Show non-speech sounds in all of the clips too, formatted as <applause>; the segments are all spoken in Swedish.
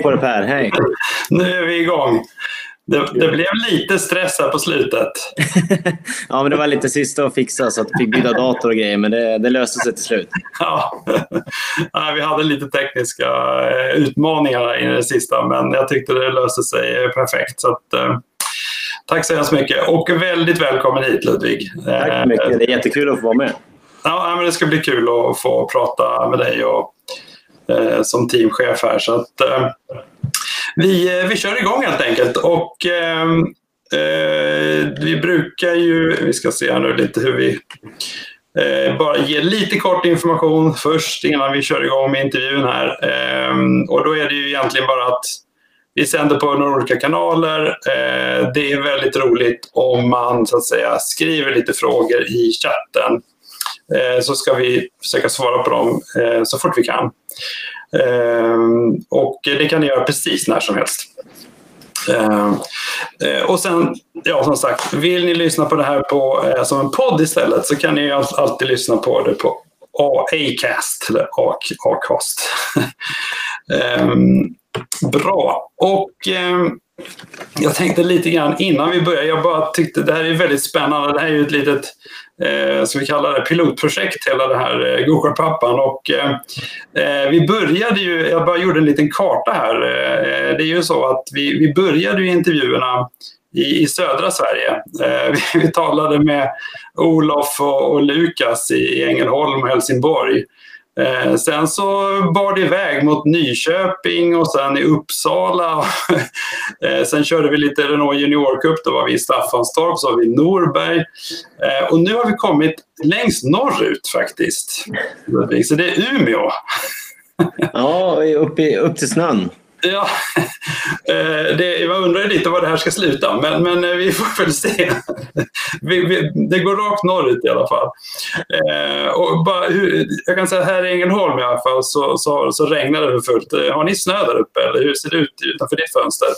Hej på dig Per, hej! <laughs> Nu är vi igång. Det, det blev lite stress här på slutet. <laughs> ja, men det var lite sista att fixa så att vi fick byta dator och grejer, men det, det löste sig till slut. <laughs> Ja. vi hade lite tekniska eh, utmaningar i det sista, men jag tyckte det löste sig perfekt. Så att, eh, tack så hemskt mycket och väldigt välkommen hit Ludvig. Tack så mycket, det är jättekul att få vara med. Ja, men det ska bli kul att få prata med dig och, eh, Eh, som teamchef här. Så att, eh, vi, eh, vi kör igång helt enkelt. Och, eh, eh, vi brukar ju, vi ska se här nu lite hur vi eh, bara ge lite kort information först innan vi kör igång med intervjun här. Ehm, och då är det ju egentligen bara att vi sänder på några olika kanaler. Eh, det är väldigt roligt om man så att säga skriver lite frågor i chatten Eh, så ska vi försöka svara på dem eh, så fort vi kan. Eh, och det kan ni göra precis när som helst. Och sen, ja som sagt, vill ni lyssna på det här på, som en podd istället så kan ni alltid lyssna på det på Acast, eller Acast. <laughs> Ehm, Bra. Och ehm, jag tänkte lite grann innan vi börjar, jag bara tyckte det här är väldigt spännande. Det här är ju ett litet, eh, som vi kallar det, pilotprojekt, hela det här eh, Gokartpappan. Och eh, eh, vi började ju, jag bara gjorde en liten karta här. Eh, det är ju så att vi, vi började ju intervjuerna i, i södra Sverige. Eh, vi, <laughs> vi, talade med Olof och, och Lukas i Ängelholm och Helsingborg. Eh, sen så bar det iväg mot Nyköping och sen i Uppsala. <laughs> eh, sen körde vi lite Renault Junior Cup, då var vi i Staffanstorp, så var vi i Norberg. Eh, och nu har vi kommit längst norrut faktiskt. Så det är Umeå. <laughs> ja, upp, i, upp till snön. Ja, <laughs> eh, det, jag undrar lite var det här ska sluta, men, men eh, vi får väl se. <laughs> Vi, vi, det går rakt norrut i alla fall. Eh, och bara, hur, jag kan säga här i Ängelholm i alla fall så, så, så regnar det för fullt. Har ni snö där uppe eller hur ser det ut utanför ditt fönster?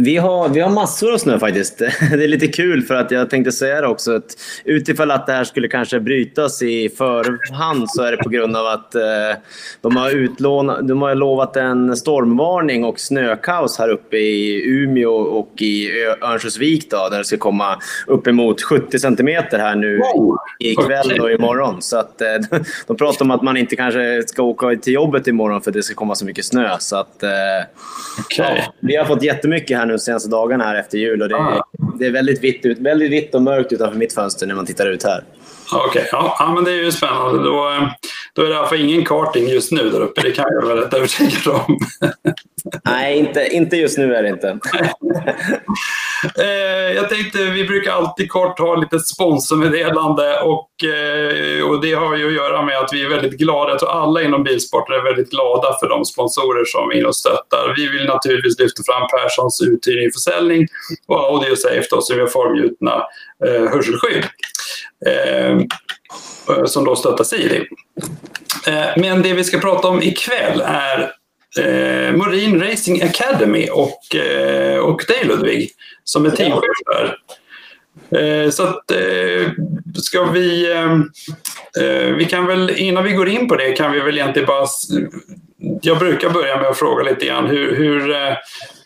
Vi har, vi har massor av snö faktiskt. <laughs> Det är lite kul för att jag tänkte säga det också. Att utifall att det här skulle kanske brytas i förhand så är det på grund av att eh, de, har utlåna, de har lovat en stormvarning och snökaos här uppe i Umeå och i Örnsköldsvik då, där det ska komma uppemot 70 centimeter här nu ikväll och imorgon. Så att, eh, <laughs> de pratar om att man inte kanske ska åka till jobbet imorgon för det ska komma så mycket snö. Så att, eh, okay. ja, vi har fått jättemycket här nu de senaste dagarna här efter jul. Och det, ah. det är väldigt vitt, ut, väldigt vitt och mörkt utanför mitt fönster när man tittar ut här. Okej, okay. ja, ja, men det är ju spännande. Då, eh, då är det i alla fall ingen karting just nu där uppe. Det kan jag vara rätt övertygad om. <laughs> Nej, inte, inte just nu är det inte. <laughs> eh, jag tänkte, vi brukar alltid kort ha lite sponsormeddelande och, eh, och det har ju att göra med att vi är väldigt glada. Jag tror alla inom bilsporten är väldigt glada för de sponsorer som är inne och stöttar. Vi vill naturligtvis lyfta fram Perssons uthyrning och försäljning och Audio Safe då, som är formgjutna eh, hörselskydd. Eh, som då stöttar Siri. Eh, men det vi ska prata om ikväll är eh, Marine Racing Academy och, eh, och dig Ludvig som är teamchef där. Eh, så att, eh, ska vi... Eh, eh, vi kan väl, innan vi går in på det kan vi väl egentligen bara... Jag brukar börja med att fråga lite grann hur, hur,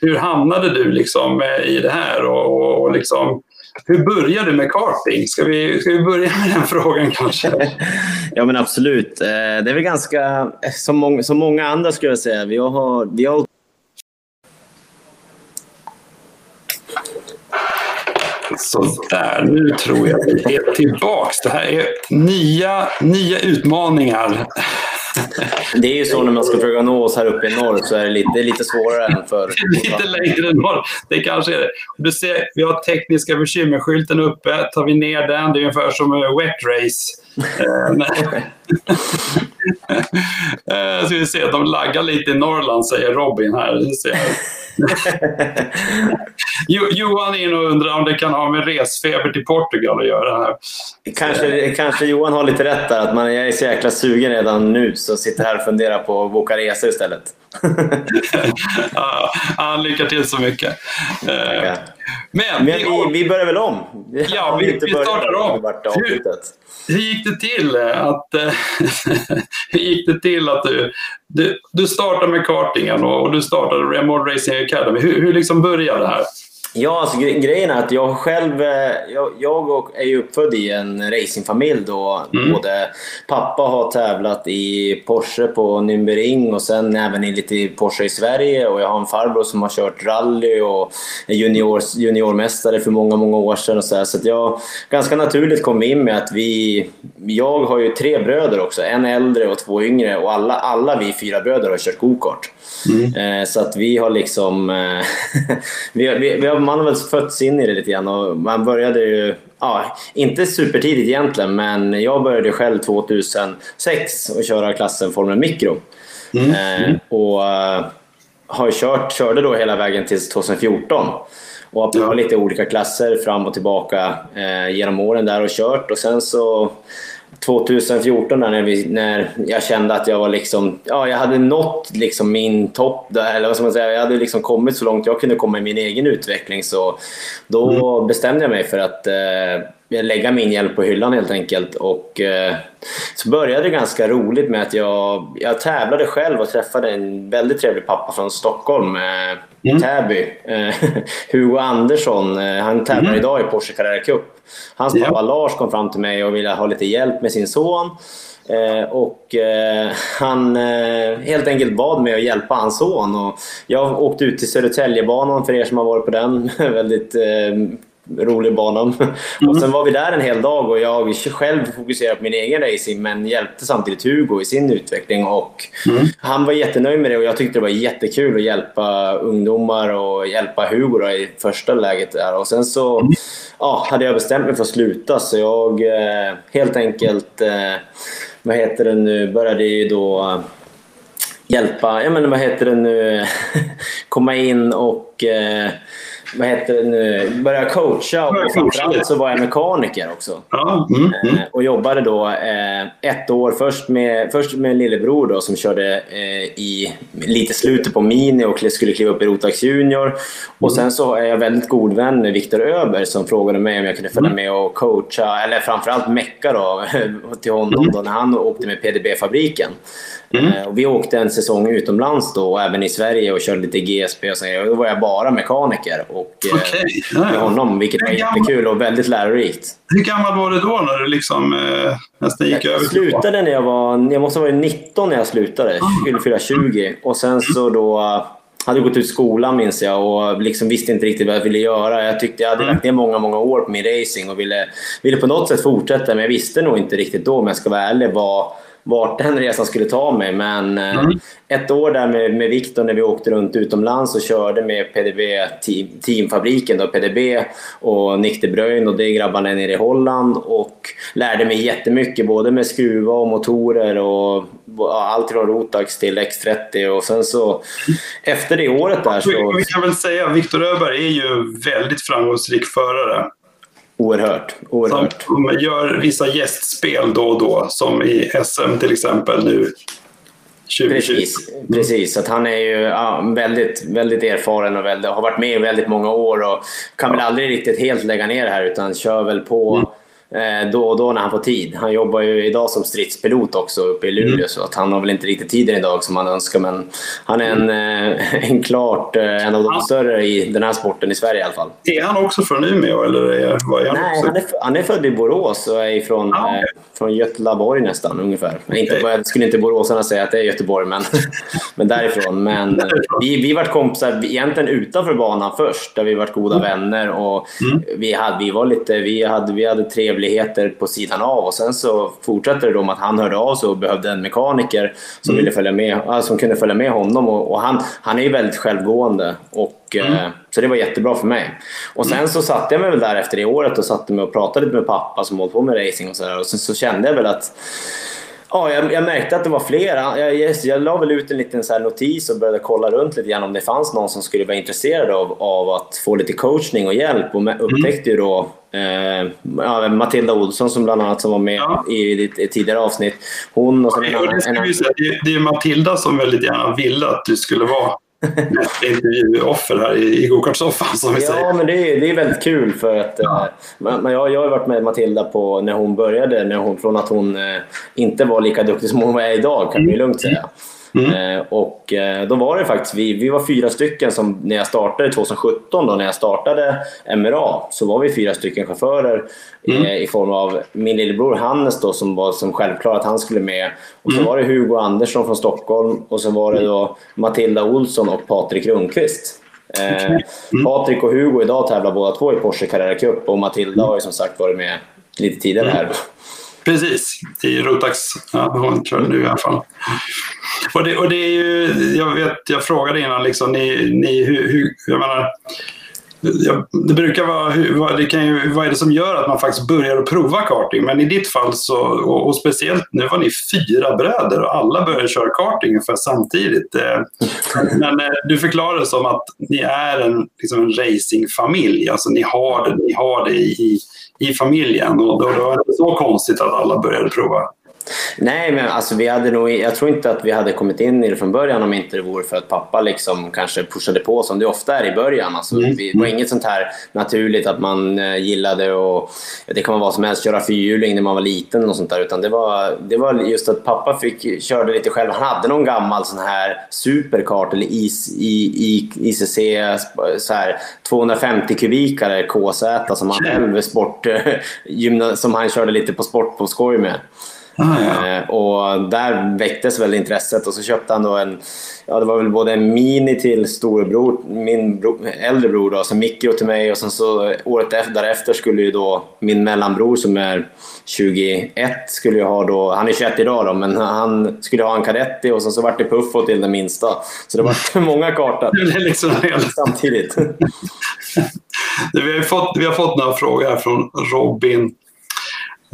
hur hamnade du liksom i det här och, och liksom, hur började du med karting? Ska vi, ska vi börja med den frågan kanske? <laughs> ja men absolut. Eh, det är väl ganska, eh, som många, som många andra skulle jag säga, vi har, vi har Sådär, nu tror jag vi är tillbaks. Det här är nya, nya utmaningar. Det är ju så när man ska försöka nå oss här uppe i norr så är det lite, det är lite svårare än för... <laughs> lite längre norr. Det kanske är det. Du ser, vi har tekniska bekymmerskylten uppe. Tar vi ner den, det är ungefär som wet race. Eh, så <laughs> vi att de laggar lite i Norrland, säger Robin här. <laughs> Johan är inne och undrar om det kan ha med resfeber till Portugal att göra. Här. Kanske, kanske Johan har lite rätt där, att man är så jäkla sugen redan nu så sitter här och funderar på att boka resor istället. <laughs> ja, lycka till så mycket. Eh, Men, Men vi, vi, börjar väl om? Ja, vi, vi startar om. Hur, hur gick det till att, eh, <laughs> hur gick det till att du, du, du startade med kartingen och, och du startade Remod Racing Academy? Hur, hur liksom började det här? Ja, alltså, grejen är att jag själv eh, jag, jag är ju uppfödd i en racingfamilj då mm. både pappa har tävlat i Porsche på Nürburgring och sen även i lite Porsche i Sverige och jag har en farbror som har kört rally och är junior, juniormästare för många, många år sedan och så här. Så att jag ganska naturligt kom in med att vi... Jag har ju tre bröder också, en äldre och två yngre och alla, alla vi fyra bröder har kört gokart. Mm. Eh, så att vi har liksom... Eh, <laughs> vi, vi, vi har man har väl fötts in i det lite grann och man började ju, ja, inte supertidigt egentligen, men jag började själv 2006 att köra klassen Formel Micro. Mm. Eh, och uh, har kört, körde då hela vägen till 2014. Och har provat lite olika klasser fram och tillbaka eh, genom åren där och kört. Och sen så 2014 när, vi, när jag kände att jag var liksom, ja, jag hade nått liksom min topp, eller vad ska man säga, jag hade liksom kommit så långt jag kunde komma i min egen utveckling. Så då mm. bestämde jag mig för att eh, lägga min hjälp på hyllan helt enkelt. Och, eh, så började det ganska roligt med att jag, jag tävlade själv och träffade en väldigt trevlig pappa från Stockholm. Eh, mm. Täby. Eh, <laughs> Hugo Andersson. Eh, han tävlar mm. idag i Porsche Carrera Cup. Hans pappa ja. Lars kom fram till mig och ville ha lite hjälp med sin son. Eh, och eh, han eh, helt enkelt bad mig att hjälpa hans son. Och jag åkte ut till Södertäljebanan för er som har varit på den. <laughs> Väldigt eh, rolig bana. <laughs> Mm. Och sen var vi där en hel dag och jag själv fokuserade på min egen racing men hjälpte samtidigt Hugo i sin utveckling. Och mm. Han var jättenöjd med det och jag tyckte det var jättekul att hjälpa ungdomar och hjälpa Hugo då, i första läget. Där. Och sen så mm. ja, hade jag bestämt mig för att sluta så jag eh, helt enkelt eh, vad heter det nu, började ju då hjälpa, ja men vad heter det nu, <laughs> komma in och eh, vad heter det nu, började coacha och framförallt så var jag mekaniker också. Ja, mm, mm. Eh, och jobbade då eh, ett år först med, först med en lillebror då, som körde eh, i lite slutet på Mini och skulle kliva upp i Rotax Junior. Och mm. sen så är jag väldigt god vän med Viktor Öber som frågade mig om jag kunde följa mm. med och coacha, eller framförallt mecka då, <laughs> till honom mm. då, när han åkte med PDB-fabriken. Mm. Eh, och vi åkte en säsong utomlands då, och även i Sverige och körde lite GSP och så. Då var jag bara mekaniker och, eh, okay. ja, med honom, vilket var jättekul och väldigt lärorikt. Hur gammal var du då när du liksom, eh, nästan gick jag över? Jag slutade när jag var, jag måste ha varit 19 när jag slutade, skulle fylla 20. Och sen så då hade gått ut skolan minns jag och liksom visste inte riktigt vad jag ville göra. Jag tyckte jag hade mm. lagt ner många, många år på min racing och ville, ville på något sätt fortsätta men jag visste nog inte riktigt då om jag ska vara ärlig vad vart den resan skulle ta mig. Men eh, mm. ett år där med, med Viktor när vi åkte runt utomlands och körde med PDB team, teamfabriken, då, PDB och Nick de Bruyne och de grabbarna nere i Holland och lärde mig jättemycket både med skruva och motorer och allt från Rotax till X30 och sen så efter det året där så... Vi kan väl säga att Viktor Öberg är ju väldigt framgångsrik förare. Oerhört. oerhört. Som gör vissa gästspel då och då, som i SM till exempel nu. 2020. Precis, precis. Att han är ju ja, väldigt, väldigt erfaren och väldigt, har varit med i väldigt många år och kan ja. väl aldrig riktigt helt lägga ner det här utan kör väl på mm då och då när han får tid. Han jobbar ju idag som stridspilot också uppe i Luleå mm. så att han har väl inte riktigt tiden idag som han önskar men han är en, eh, <laughs> en klart eh, en av de större i den här sporten i Sverige i alla fall. Är han också från Umeå eller är, vad är han Nej, han är, han är född i Borås och är från, ah, okay. eh, från Götlaborg nästan ungefär. Okay. Inte, jag skulle inte boråsarna säga att det är Göteborg men, <laughs> men därifrån. Men vi, vi vart kompisar egentligen utanför banan först där vi vart goda mm. vänner och mm. vi, hade, vi var lite, vi hade, vi hade trevligt trevligheter på sidan av och sen så fortsatte det då med att han hörde av sig och behövde en mekaniker som, mm. ville följa med, som kunde följa med honom och, och han, han är ju väldigt självgående. Och, mm. eh, så det var jättebra för mig. Och sen så satte jag mig väl där efter det året och satte mig och pratade lite med pappa som hållit på med racing och sådär och sen så kände jag väl att Ja, jag, jag, märkte att det var flera. Jag, jag, jag la väl ut en liten så notis och började kolla runt lite grann om det fanns någon som skulle vara intresserad av, av att få lite coachning och hjälp. Och mm. upptäckte ju då eh, Matilda Olsson som bland annat som var med ja. i ett tidigare avsnitt. Hon och sen ja, en annan, det, det, det är Matilda som väldigt gärna ville att du skulle vara <laughs> intervjuoffer här i, i gokartsoffan som vi ja, säger. Ja, men det är, det är väldigt kul för att ja. eh, jag, jag har varit med Matilda på när hon började, när hon, från att hon eh, inte var lika duktig som hon är idag kan vi lugnt säga. Mm. Eh, och eh, då var det faktiskt vi, vi var fyra stycken som när jag startade 2017 då när jag startade MRA så var vi fyra stycken chaufförer mm. eh, i form av min lillebror Hannes då som var som självklart att han skulle med och så mm. var det Hugo Andersson från Stockholm och så var det då Matilda Olsson och Patrik Rundqvist. Eh, mm. Patrik och Hugo idag tävlar båda två i Porsche Carrera Cup och Matilda har ju som sagt varit med lite tidigare här. Precis, i Rotax. Ja, hon kör nu i alla fall. Och det, och det är ju, jag vet, jag frågade innan, liksom, ni, ni, hur, hur, jag menar, det brukar vara, det kan ju, vad är det som gör att man faktiskt börjar att prova karting? Men i ditt fall, så, och, och speciellt nu var ni fyra bröder och alla började köra karting ungefär samtidigt. Eh, men eh, du förklarar det som att ni är en, liksom en racingfamilj, alltså ni har det, ni har det i, i familjen och då, då är det inte så konstigt att alla började prova. Nej, men alltså vi hade nog, jag tror inte att vi hade kommit in i det från början om inte det vore för att pappa liksom kanske pushade på som det ofta är i början. Alltså, mm. Det var inget sånt här naturligt att man eh, gillade och det kan vara vad som helst, köra fyrhjuling när man var liten och sånt där. Utan det var, det var just att pappa fick, körde lite själv. Han hade någon gammal sån här superkart eller IC, ICC så här, 250 kubikare KZ som han själv sport, som han körde lite på sport på skoj med. Ah, ja. Eh, och där väcktes väl intresset och så köpte han då en, ja det var väl både en Mini till storebror, min bro, äldre bror då, så Micro till mig och sen så året efter, därefter skulle ju då min mellanbror som är 21 skulle ju ha då, han är 21 idag då, men han skulle ha en Cadetti och sen så vart det Puffo till den minsta. Så det var <laughs> många kartor <laughs> liksom <laughs> samtidigt. vi, har fått, vi har fått några frågor här från Robin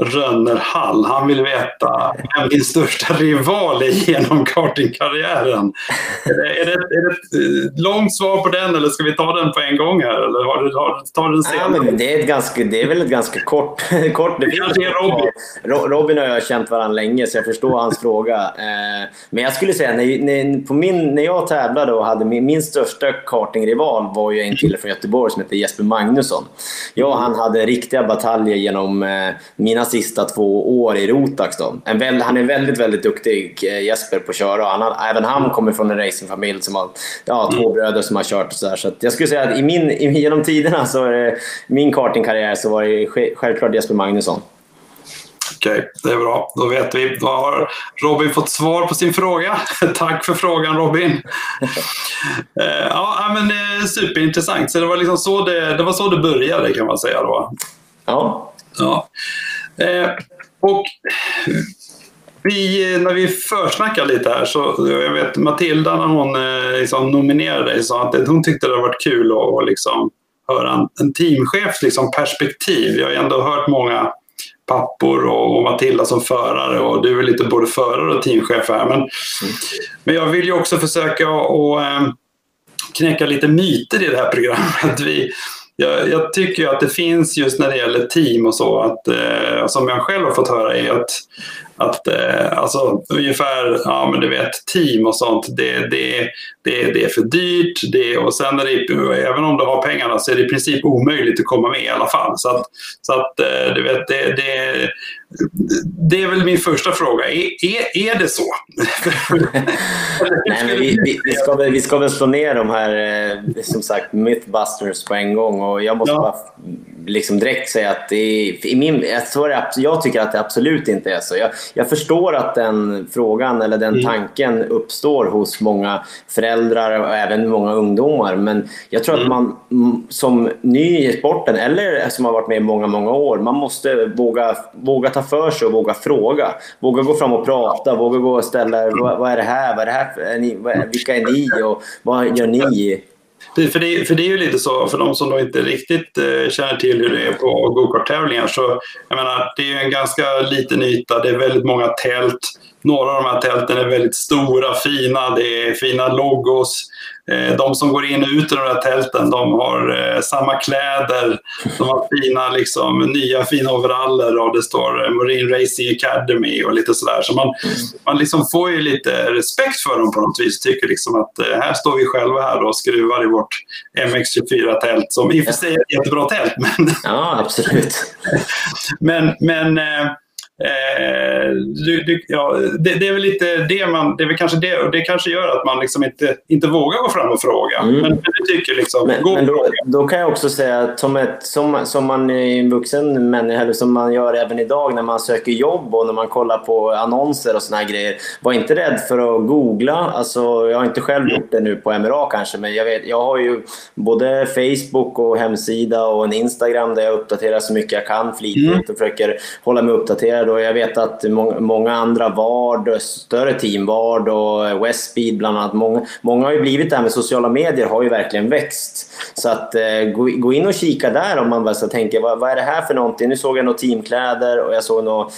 Rönnerhall. Han vill veta vem din största rival är genom kartingkarriären. Är det, är, det, ett långt svar på den eller ska vi ta den på en gång här? Eller har du, har, tar den senare? Ja, men det, är ganska, det är väl ett ganska kort... <laughs> kort det är Robin. Robin och jag har känt varandra länge så jag förstår hans <laughs> fråga. Eh, men jag skulle säga, när, när, på min, när jag tävlade och hade min, min största kartingrival var ju en kille från Göteborg som heter Jesper Magnusson. Jag och han hade riktiga bataljer genom eh, mina sista två år i Rotax. Då. Väl, han är väldigt, väldigt duktig, eh, Jesper, på att köra. Han har, även han kommer från en racingfamilj som har ja, två mm. bröder som har kört. Och så, där. så jag skulle säga att i min, genom tiderna, så är det, min kartingkarriär, så var det självklart Jesper Magnusson. Okej, det är bra. Då vet vi. Då har Robin fått svar på sin fråga. <laughs> Tack för frågan Robin. <laughs> Eh, ja, men superintressant. Så det var, liksom så det, det var så det började kan man säga då. Ja. ja. Eh, och vi, när vi försnackade lite här så jag vet Matilda när hon eh, liksom nominerade dig sa att hon tyckte det hade varit kul att liksom höra en, en teamchefs liksom perspektiv. Jag har ändå hört många pappor och, och Matilda som förare och du är lite både förare och teamchef här. Men, mm. men jag vill ju också försöka att eh, knäcka lite myter i det här programmet. Vi, jag, jag, tycker att det finns just när det gäller team och så, att, eh, som jag själv har fått höra är att, att eh, alltså, ungefär, ja men du vet, team och sånt, det, det, det, det är för dyrt. Det, och sen är det, även om du har pengarna så är det i princip omöjligt att komma med i alla fall. Så att, så att eh, du vet, det, det, det är väl min första fråga. Är, är, är det så? Nej, men vi, vi, vi, ska väl, vi ska väl slå ner de här eh, som sagt mythbusters på en gång. Och jag måste ja. bara liksom direkt säga att är, i min, jag, jag tycker att det absolut inte är så. Jag, jag förstår att den frågan eller den mm. tanken uppstår hos många föräldrar och även många ungdomar. Men jag tror mm. att man som ny i sporten eller som har varit med i många, många år, man måste våga, våga ta för sig och våga fråga. Våga gå fram och prata, våga gå och ställa vad, vad är det här, vad är det här för, är ni, vad, vilka är ni och vad gör ni? För det, för det är ju lite så, för de som då inte riktigt eh, känner till hur det är på gokarttävlingar så jag menar, det är en ganska liten yta, det är väldigt många tält. några av de här tälten är väldigt stora, fina, det är fina logos. Eh, de som går in och ut ur de här tälten, de har eh, samma kläder, de har fina, liksom, nya fina overaller och det står eh, Marine Racing Academy och lite sådär. Så man, man liksom får ju lite respekt för dem på något vis. Tycker liksom att här står vi själva här och skruvar i vårt MX24-tält som i och för sig är ett jättebra tält. Men, ja, absolut. <laughs> men, men eh, du, du, ja, det, det, är väl lite det man, det är väl kanske det, och det kanske gör att man liksom inte, inte vågar gå fram och fråga. Mm. Men, det tycker liksom, men, gå men då, då, kan jag också säga att som, ett, som, som man är en vuxen människa, eller som man gör även idag när man söker jobb och när man kollar på annonser och såna här grejer. Var inte rädd för att googla. Alltså, jag har inte själv mm. gjort det nu på MRA kanske, men jag, vet, jag har ju både Facebook och hemsida och en Instagram där jag uppdaterar så mycket jag kan flitigt mm. och försöker hålla mig uppdaterad och jag vet att många andra, Vard, större team, Vard och Westspeed bland annat, många, många har ju blivit det här med sociala medier har ju verkligen växt. Så att eh, gå, gå, in och kika där om man bara tänker vad, vad, är det här för någonting? Nu såg jag några teamkläder och jag såg några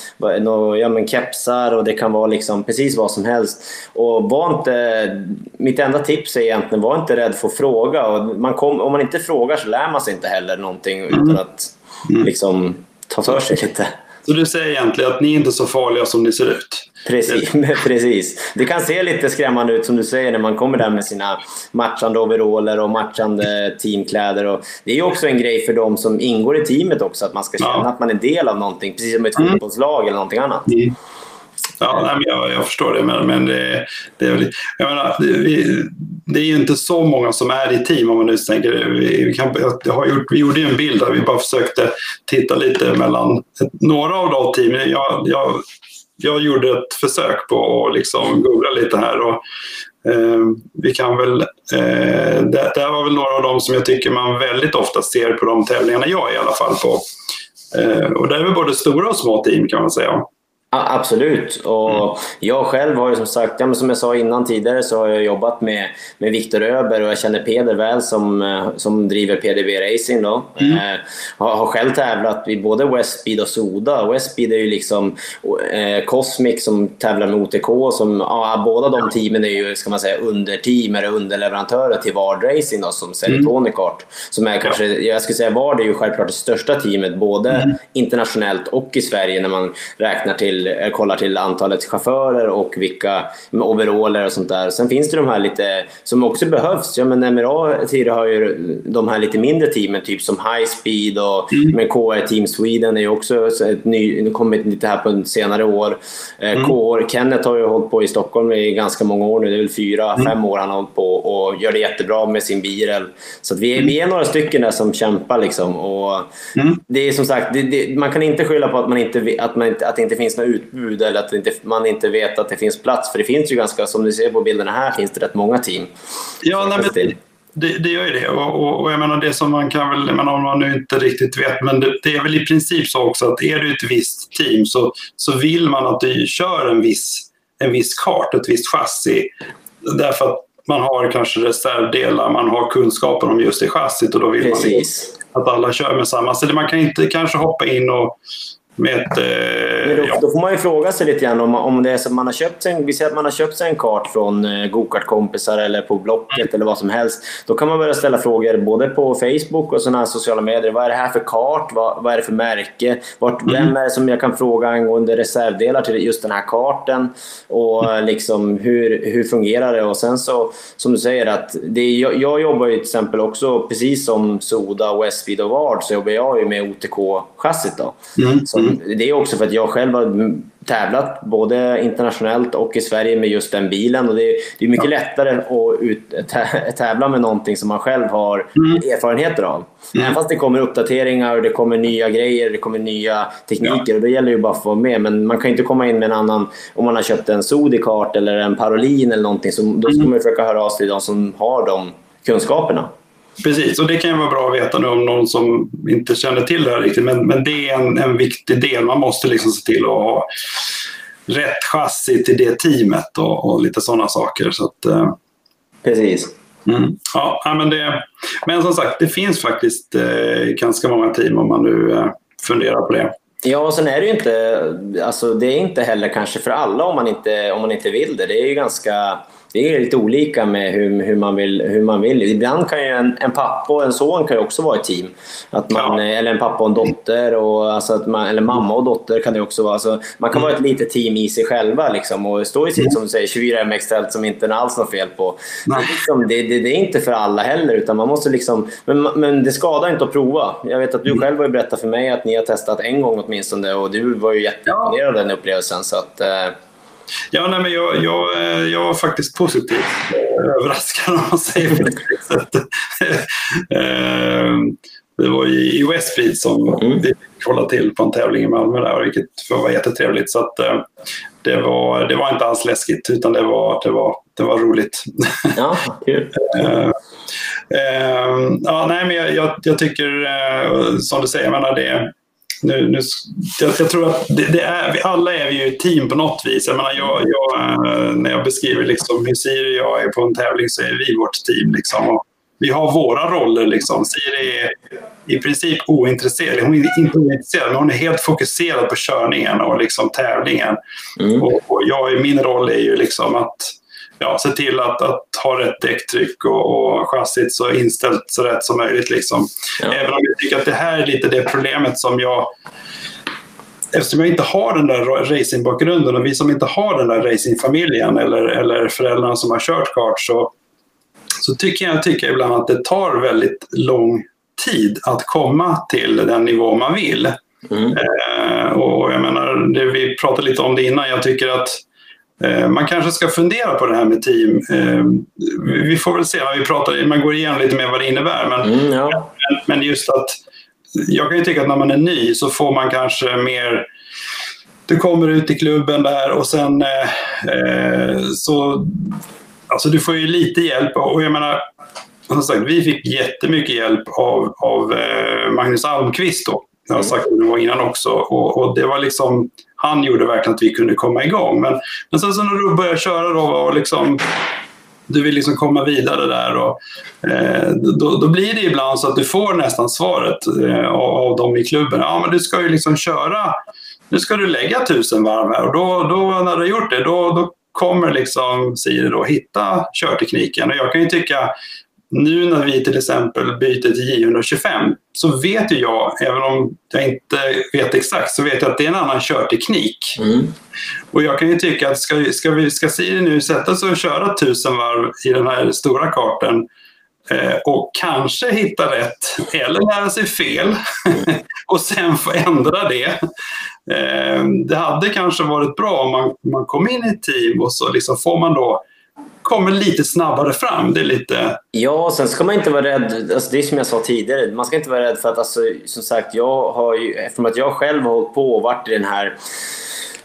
nå, ja, men kepsar och det kan vara liksom precis vad som helst. Och var inte, mitt enda tips är egentligen, var inte rädd för att fråga. Och man kom, om man inte frågar så lär man sig inte heller någonting utan mm. att liksom, ta för sig lite. Så du säger egentligen att ni är inte är så farliga som ni ser ut? Precis, <laughs> precis. Det kan se lite skrämmande ut som du säger när man kommer där med sina matchande overaller och matchande teamkläder. Och det är också en grej för de som ingår i teamet också, att man ska känna ja. att man är del av någonting. Precis som ett mm. fotbollslag eller någonting annat. Mm. Ja, nej, men jag, jag, förstår det, men, men det, det, är väl, jag menar, det, det är ju inte så många som är i team om man nu tänker. Vi, kan, jag har gjort, vi gjorde ju en bild där vi bara försökte titta lite mellan några av de teamen. Jag, jag, jag gjorde ett försök på att liksom googla lite här. Och, eh, vi kan väl, eh, det, det här var väl några av dem som jag tycker man väldigt ofta ser på de tävlingarna jag är i alla fall på. Eh, och det är väl både stora och små team kan man säga. Absolut. Och mm. Jag själv har ju som sagt, ja, som jag sa innan tidigare, så har jag jobbat med, med Viktor Öber och jag känner Peder väl som, eh, som driver PDB Racing. Då. Mm. Eh, har, har själv tävlat i både Westspeed och Soda. Westspeed är ju liksom eh, Cosmic som tävlar med OTK. Som, ja, båda de teamen är ju ska man säga, underteam eller underleverantörer till Vard Racing då, som säljer mm. Som är kanske, jag skulle säga Vard är ju självklart det största teamet både mm. internationellt och i Sverige när man räknar till till, eh, kollar till antalet chaufförer och vilka overaller och sånt där. Sen finns det de här lite som också behövs. Ja, men MRA tillhör ju de här lite mindre teamen, typ som High Speed och mm. KR Team Sweden är ju också ett ny, kommit lite här på senare år. Eh, mm. KR, Kenneth har ju hållit på i Stockholm i ganska många år nu. Det är väl fyra, mm. fem år han har hållit på och gör det jättebra med sin bil. Så vi, är, mm. vi är några stycken där som kämpar liksom. Och mm. Det är som sagt, det, det, man kan inte skylla på att, man inte, att, man att det inte finns några utbud eller att inte, man inte vet att det finns plats. För det finns ju ganska, som du ser på bilderna här, finns det rätt många team. Ja, nej, men det, det, gör ju det. Och, och, och, jag menar det som man kan väl, jag menar, om man nu inte riktigt vet, men det, det, är väl i princip så också att är du ett visst team så, så vill man att du kör en viss, en viss kart, ett visst chassi. Därför att man har kanske reservdelar, man har kunskapen om just det chassit och då vill Precis. man att alla kör med samma. Så man kan inte kanske hoppa in och ett, eh, då, ja. då, får man ju fråga sig lite grann om, om det är så att man har köpt sig, vi säger att man har köpt sig en kart från eh, gokartkompisar eller på Blocket mm. eller vad som helst. Då kan man börja ställa frågor både på Facebook och sådana här sociala medier. Vad är det här för kart? Vad, vad är det för märke? Vart, mm. Vem är det som jag kan fråga angående reservdelar till just den här karten? Och mm. liksom, hur, hur fungerar det? Och sen så, som du säger, att det, jag, jag jobbar ju till exempel också, precis som Soda, Westfeed och Vard, så jobbar jag ju med OTK-chassit. Mm. Som Mm. Det är också för att jag själv har tävlat både internationellt och i Sverige med just den bilen. Och det, är, det är mycket ja. lättare att ut, tävla med någonting som man själv har mm. erfarenheter av. Mm. Även fast det kommer uppdateringar och det kommer nya grejer, det kommer nya tekniker. Ja. Och det gäller ju bara att få vara med. Men man kan inte komma in med en annan, om man har köpt en Sodikart eller en Parolin eller någonting. Så då ska mm. man försöka höra av sig till de som har de kunskaperna. Precis, och det kan ju vara bra att veta nu om någon som inte känner till det här riktigt. Men, men det är en, en viktig del. Man måste liksom se till att ha rätt chassi till det teamet och, och lite sådana saker. Så att, eh, Precis. Mm. Ja, men, det, men som sagt, det finns faktiskt eh, ganska många team om man nu eh, funderar på det. Ja, och sen är det ju inte, alltså det är inte heller kanske för alla om man inte, om man inte vill det. Det är ju ganska det är lite olika med hur, hur, man, vill, hur man vill. Ibland kan ju en, en pappa och en son kan ju också vara ett team. Att man, ja. Eller en pappa och en dotter, och, alltså att man, eller mamma och dotter kan det också vara. Alltså, man kan mm. vara ett litet team i sig själva liksom, och stå i sitt mm. som du säger, 24 MX-tält som inte är alls något fel på. Liksom, det, det, det, är inte för alla heller, utan man måste liksom, men, men det skadar inte att prova. Jag vet att du mm. själv har berättat för mig att ni har testat en gång åtminstone och du var ju jätteimponerad av den upplevelsen. Så att, eh, Ja, nej, men jag, jag, eh, jag var faktiskt positivt överraskad <laughs> om man säger på det sättet. <laughs> Eh, det var i Westfleet som mm. vi fick hålla till på en tävling i Malmö där, vilket var jättetrevligt. Så att, eh, det, var, det var inte alls läskigt utan det var, det var, det var roligt. <laughs> Ja, kul. ja, nej, men jag, jag, jag tycker, som du säger, jag menar det nu, nu, jag, jag, tror att det, det, är, alla är vi ju ett team på något vis. Jag menar, jag, jag, eh, när jag beskriver liksom hur Siri och jag är på en tävling så är vi vårt team. Liksom. Och vi har våra roller. Liksom. Siri är i princip ointresserad. Hon är inte ointresserad, men hon är helt fokuserad på körningen och liksom tävlingen. Mm. Och, och jag, min roll är ju liksom att ja, se till att, att ha rätt däcktryck och, och chassit så inställt så rätt som möjligt. Liksom. Ja. Även om jag tycker att det här är lite det problemet som jag Eftersom jag inte har den där racingbakgrunden och vi som inte har den där racingfamiljen eller, eller föräldrarna som har kört kart så, så tycker jag tycker ibland att det tar väldigt lång tid att komma till den nivå man vill. Mm. Eh, och jag menar, det, vi pratade lite om det innan, jag tycker att man kanske ska fundera på det här med team. Eh, vi får väl se när vi pratar, man går igenom lite mer vad det innebär. Men, mm, ja. men just att jag kan ju tycka att när man är ny så får man kanske mer du kommer ut i klubben där och sen eh, så... Alltså du får ju lite hjälp och jag menar, som sagt, vi fick jättemycket hjälp av, av eh, Magnus Almqvist då. Jag har sagt det innan också. Och, och, det var liksom han gjorde verkligen att vi kunde komma igång. Men, men sen så när du börjar köra då och liksom, du vill liksom komma vidare där och, eh, då, då, blir det ibland så att du får nästan svaret eh, av, av dem i klubben. Ja, men du ska ju liksom köra, nu ska du lägga tusen varv här och då, då när du har gjort det, då, då kommer liksom Siri då hitta körtekniken. Och jag kan ju tycka, nu när vi till exempel byter till J125 så vet ju jag, även om jag inte vet exakt, så vet jag att det är en annan körteknik. Mm. Och jag kan ju tycka att ska, ska, vi, ska Siri nu sätta sig och köra tusen varv i den här stora kartan eh, och kanske hitta rätt eller lära sig fel <laughs> och sen få ändra det. Eh, det hade kanske varit bra om man, man kom in i ett team och så liksom får man då kommer lite snabbare fram. Det är lite... Ja, sen ska man inte vara rädd. Alltså det är som jag sa tidigare, man ska inte vara rädd för att, alltså, som sagt, jag har ju, eftersom att jag själv har hållit på och varit i den här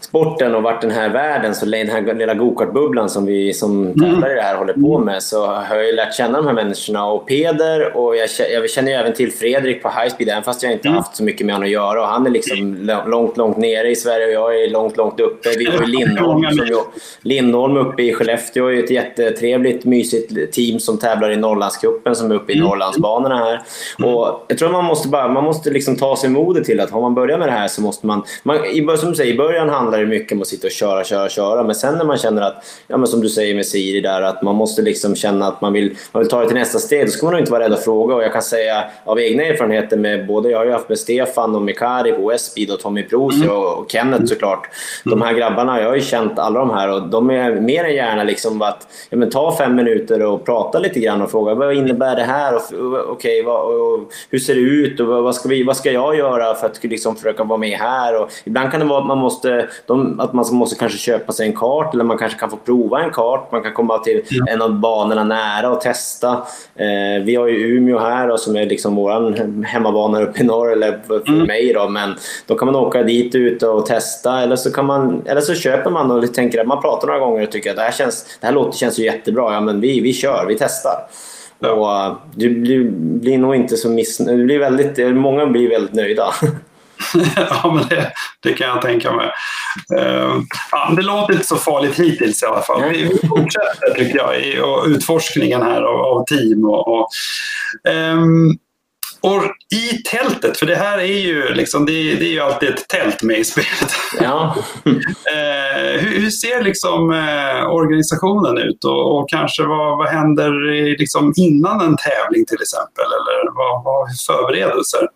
sporten och varit den här världen, så den här lilla gokartbubblan som vi som mm. tävlar i det här håller på mm. med, så har jag lärt känna de här människorna. Och Peder, och jag, jag känner ju även till Fredrik på Highspeed, även fast jag inte mm. haft så mycket med honom att göra. Och han är liksom långt, långt nere i Sverige och jag är långt, långt uppe. Vi har <laughs> ju Lindholm, som Lindholm uppe i Skellefteå är ett jättetrevligt, mysigt team som tävlar i Norrlandscupen som är uppe i mm. Norrlandsbanorna här. Och jag tror man måste, bara, man måste liksom ta sig modet till att har man börjat med det här så måste man... man som du säger, i början handlar det mycket om att sitta och köra, köra, köra. Men sen när man känner att, ja, men som du säger med Siri där, att man måste liksom känna att man vill, man vill ta det till nästa steg. Då ska man inte vara rädd att fråga. Och jag kan säga av egna erfarenheter med både, jag har ju haft med Stefan och Mikari på Westbeed och Tommy Prosi mm. och Kenneth såklart. De här grabbarna, jag har ju känt alla de här och de är mer än gärna liksom att ja, men ta fem minuter och prata lite grann och fråga vad innebär det här? Och, okay, vad, och, hur ser det ut? Och vad, ska vi, vad ska jag göra för att liksom försöka vara med här? Och ibland kan det vara att man måste, de, att man måste kanske köpa sig en kart eller man kanske kan få prova en kart. Man kan komma till ja. en av banorna nära och testa. Eh, vi har ju Umeå här då, som är liksom vår hemmabana uppe i norr, eller för mm. mig. Då, men då kan man åka dit ut och testa eller så, kan man, eller så köper man och tänker att man pratar några gånger och tycker att det här, känns, det här låter, känns ju jättebra. Ja, men vi, vi kör, vi testar. Ja. Och, uh, du, du, blir nog inte så missnöjd. Många blir väldigt nöjda. <laughs> <laughs> ja, men det, det, kan jag tänka mig. Uh, ja, det låter inte så farligt hittills i alla fall. Vi, vi fortsätter tycker jag i och utforskningen här av, av team. Och, och um, och i tältet, för det här är ju, liksom, det, det är ju alltid ett tält med i spelet. Ja. <laughs> eh, hur, hur, ser liksom, eh, organisationen ut och, och, kanske vad, vad händer liksom, innan en tävling till exempel? Eller vad, vad förberedelser?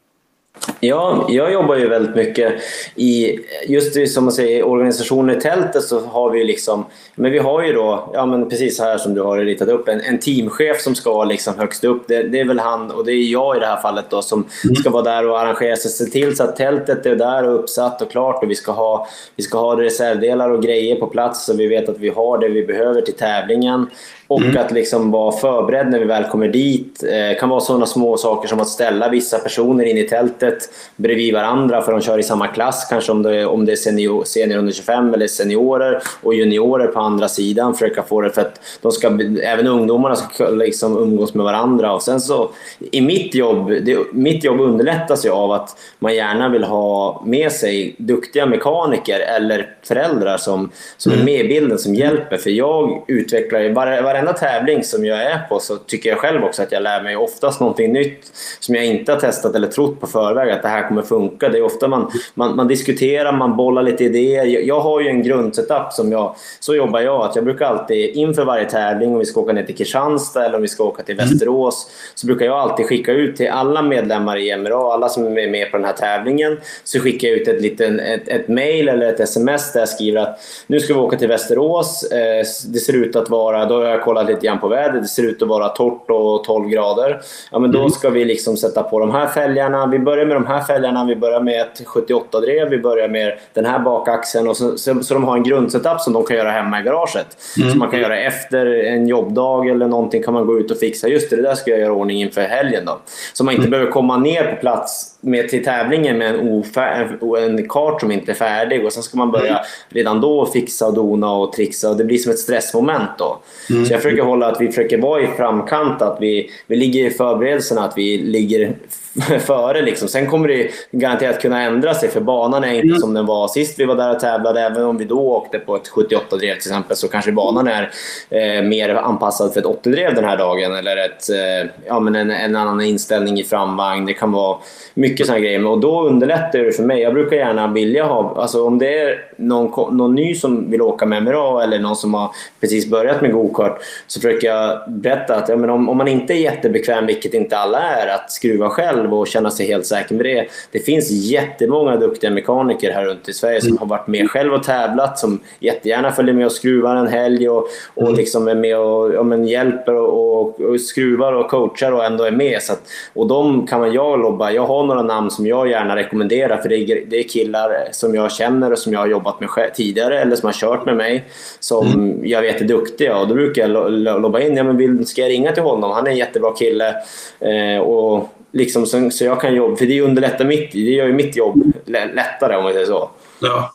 Ja, jag jobbar ju väldigt mycket i, just det, som man säger, organisationen i tältet så har vi liksom, men vi har ju då, ja men precis här som du har ritat upp, en, en teamchef som ska liksom högst upp. Det, det, är väl han, och det är jag i det här fallet då, som mm. ska vara där och arrangera sig, se till så att tältet är där och uppsatt och klart och vi ska ha, vi ska ha reservdelar och grejer på plats så vi vet att vi har det vi behöver till tävlingen. Och mm. att liksom vara förberedd när vi väl kommer dit. Det eh, kan vara sådana små saker som att ställa vissa personer in i tältet bredvid varandra för de kör i samma klass. Kanske om det, om det är senior, senior under 25 eller seniorer och juniorer på andra sidan. Försöka få det för att de ska, även ungdomarna ska liksom umgås med varandra. Och sen så, i mitt jobb, det, mitt jobb underlättas ju av att man gärna vill ha med sig duktiga mekaniker eller föräldrar som, som är mm. med i bilden, som hjälper. För jag utvecklar ju, varenda tävling som jag är på så tycker jag själv också att jag lär mig oftast någonting nytt som jag inte har testat eller trott på förväg att det här kommer funka. Det är ofta man, man, man diskuterar, man bollar lite idéer. Jag, jag har ju en grundsetup som jag, så jobbar jag. att Jag brukar alltid inför varje tävling, om vi ska åka ner till Kristianstad eller om vi ska åka till Västerås, så brukar jag alltid skicka ut till alla medlemmar i MRA, alla som är med på den här tävlingen, så skickar jag ut ett, liten, ett, ett mail eller ett sms där jag skriver att nu ska vi åka till Västerås. Eh, det ser ut att vara, då har jag kollat lite grann på vädret, det ser ut att vara torrt och 12 grader. Ja, men då mm. ska vi liksom sätta på de här fälgarna. Vi börjar med de här fälgarna, vi börjar med ett 78-drev, vi börjar med den här bakaxeln. Och så, så, så, de har en grundsetup som de kan göra hemma i garaget. Mm. Så man kan göra efter en jobbdag eller någonting kan man gå ut och fixa. Just det, det där ska jag göra ordning inför helgen. Då. Så man inte mm. behöver komma ner på plats med till tävlingen med en, ofär, en kart som inte är färdig och sen ska man börja redan då fixa och dona och trixa och det blir som ett stressmoment då. Mm. Så försöker hålla att vi försöker vara i framkant, att vi, vi ligger i förberedelserna, att vi ligger <laughs> före. Liksom. Sen kommer det garanterat kunna ändra sig för banan är inte mm. som den var sist vi var där och tävlade. Även om vi då åkte på ett 78-drev till exempel så kanske banan är eh, mer anpassad för ett 80-drev den här dagen. Eller ett, eh, ja, men en, en, annan inställning i framvagn. Det kan vara mycket sådana grejer. Och då underlättar det för mig. Jag brukar gärna vilja ha, alltså om det är någon, någon ny som vill åka med MRA eller någon som har precis börjat med gokart så försöker jag berätta att ja, men om, om man inte är jättebekväm, vilket inte alla är, att skruva själv själv och känna sig helt säker med det. Det finns jättemånga duktiga mekaniker här runt i Sverige som har varit med själv och tävlat, som jättegärna följer med och skruvar en helg och, och mm. liksom är med och ja, men hjälper och, och, och, skruvar och coachar och ändå är med. Så att, och de kan man jag lobba. Jag har några namn som jag gärna rekommenderar för det är, det är killar som jag känner och som jag har jobbat med tidigare eller som har kört med mig som mm. jag vet är duktiga och då brukar jag lobba in. Ja, men vill, ska jag ringa till honom? Han är en jättebra kille. Eh, och Liksom, så, så jag kan jobba, för det underlättar mitt, det gör ju mitt jobb lättare om man säger så. Ja.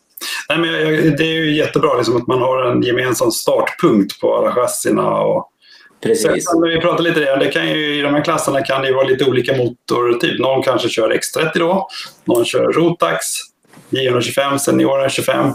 Nej, men det är ju jättebra liksom, att man har en gemensam startpunkt på alla chassina. Och... Precis. Sen, vi pratar lite det, det kan ju, I de här klasserna kan det vara lite olika motortyp. Någon kanske kör X30 då, någon kör Rotax, 925, seniorer 25.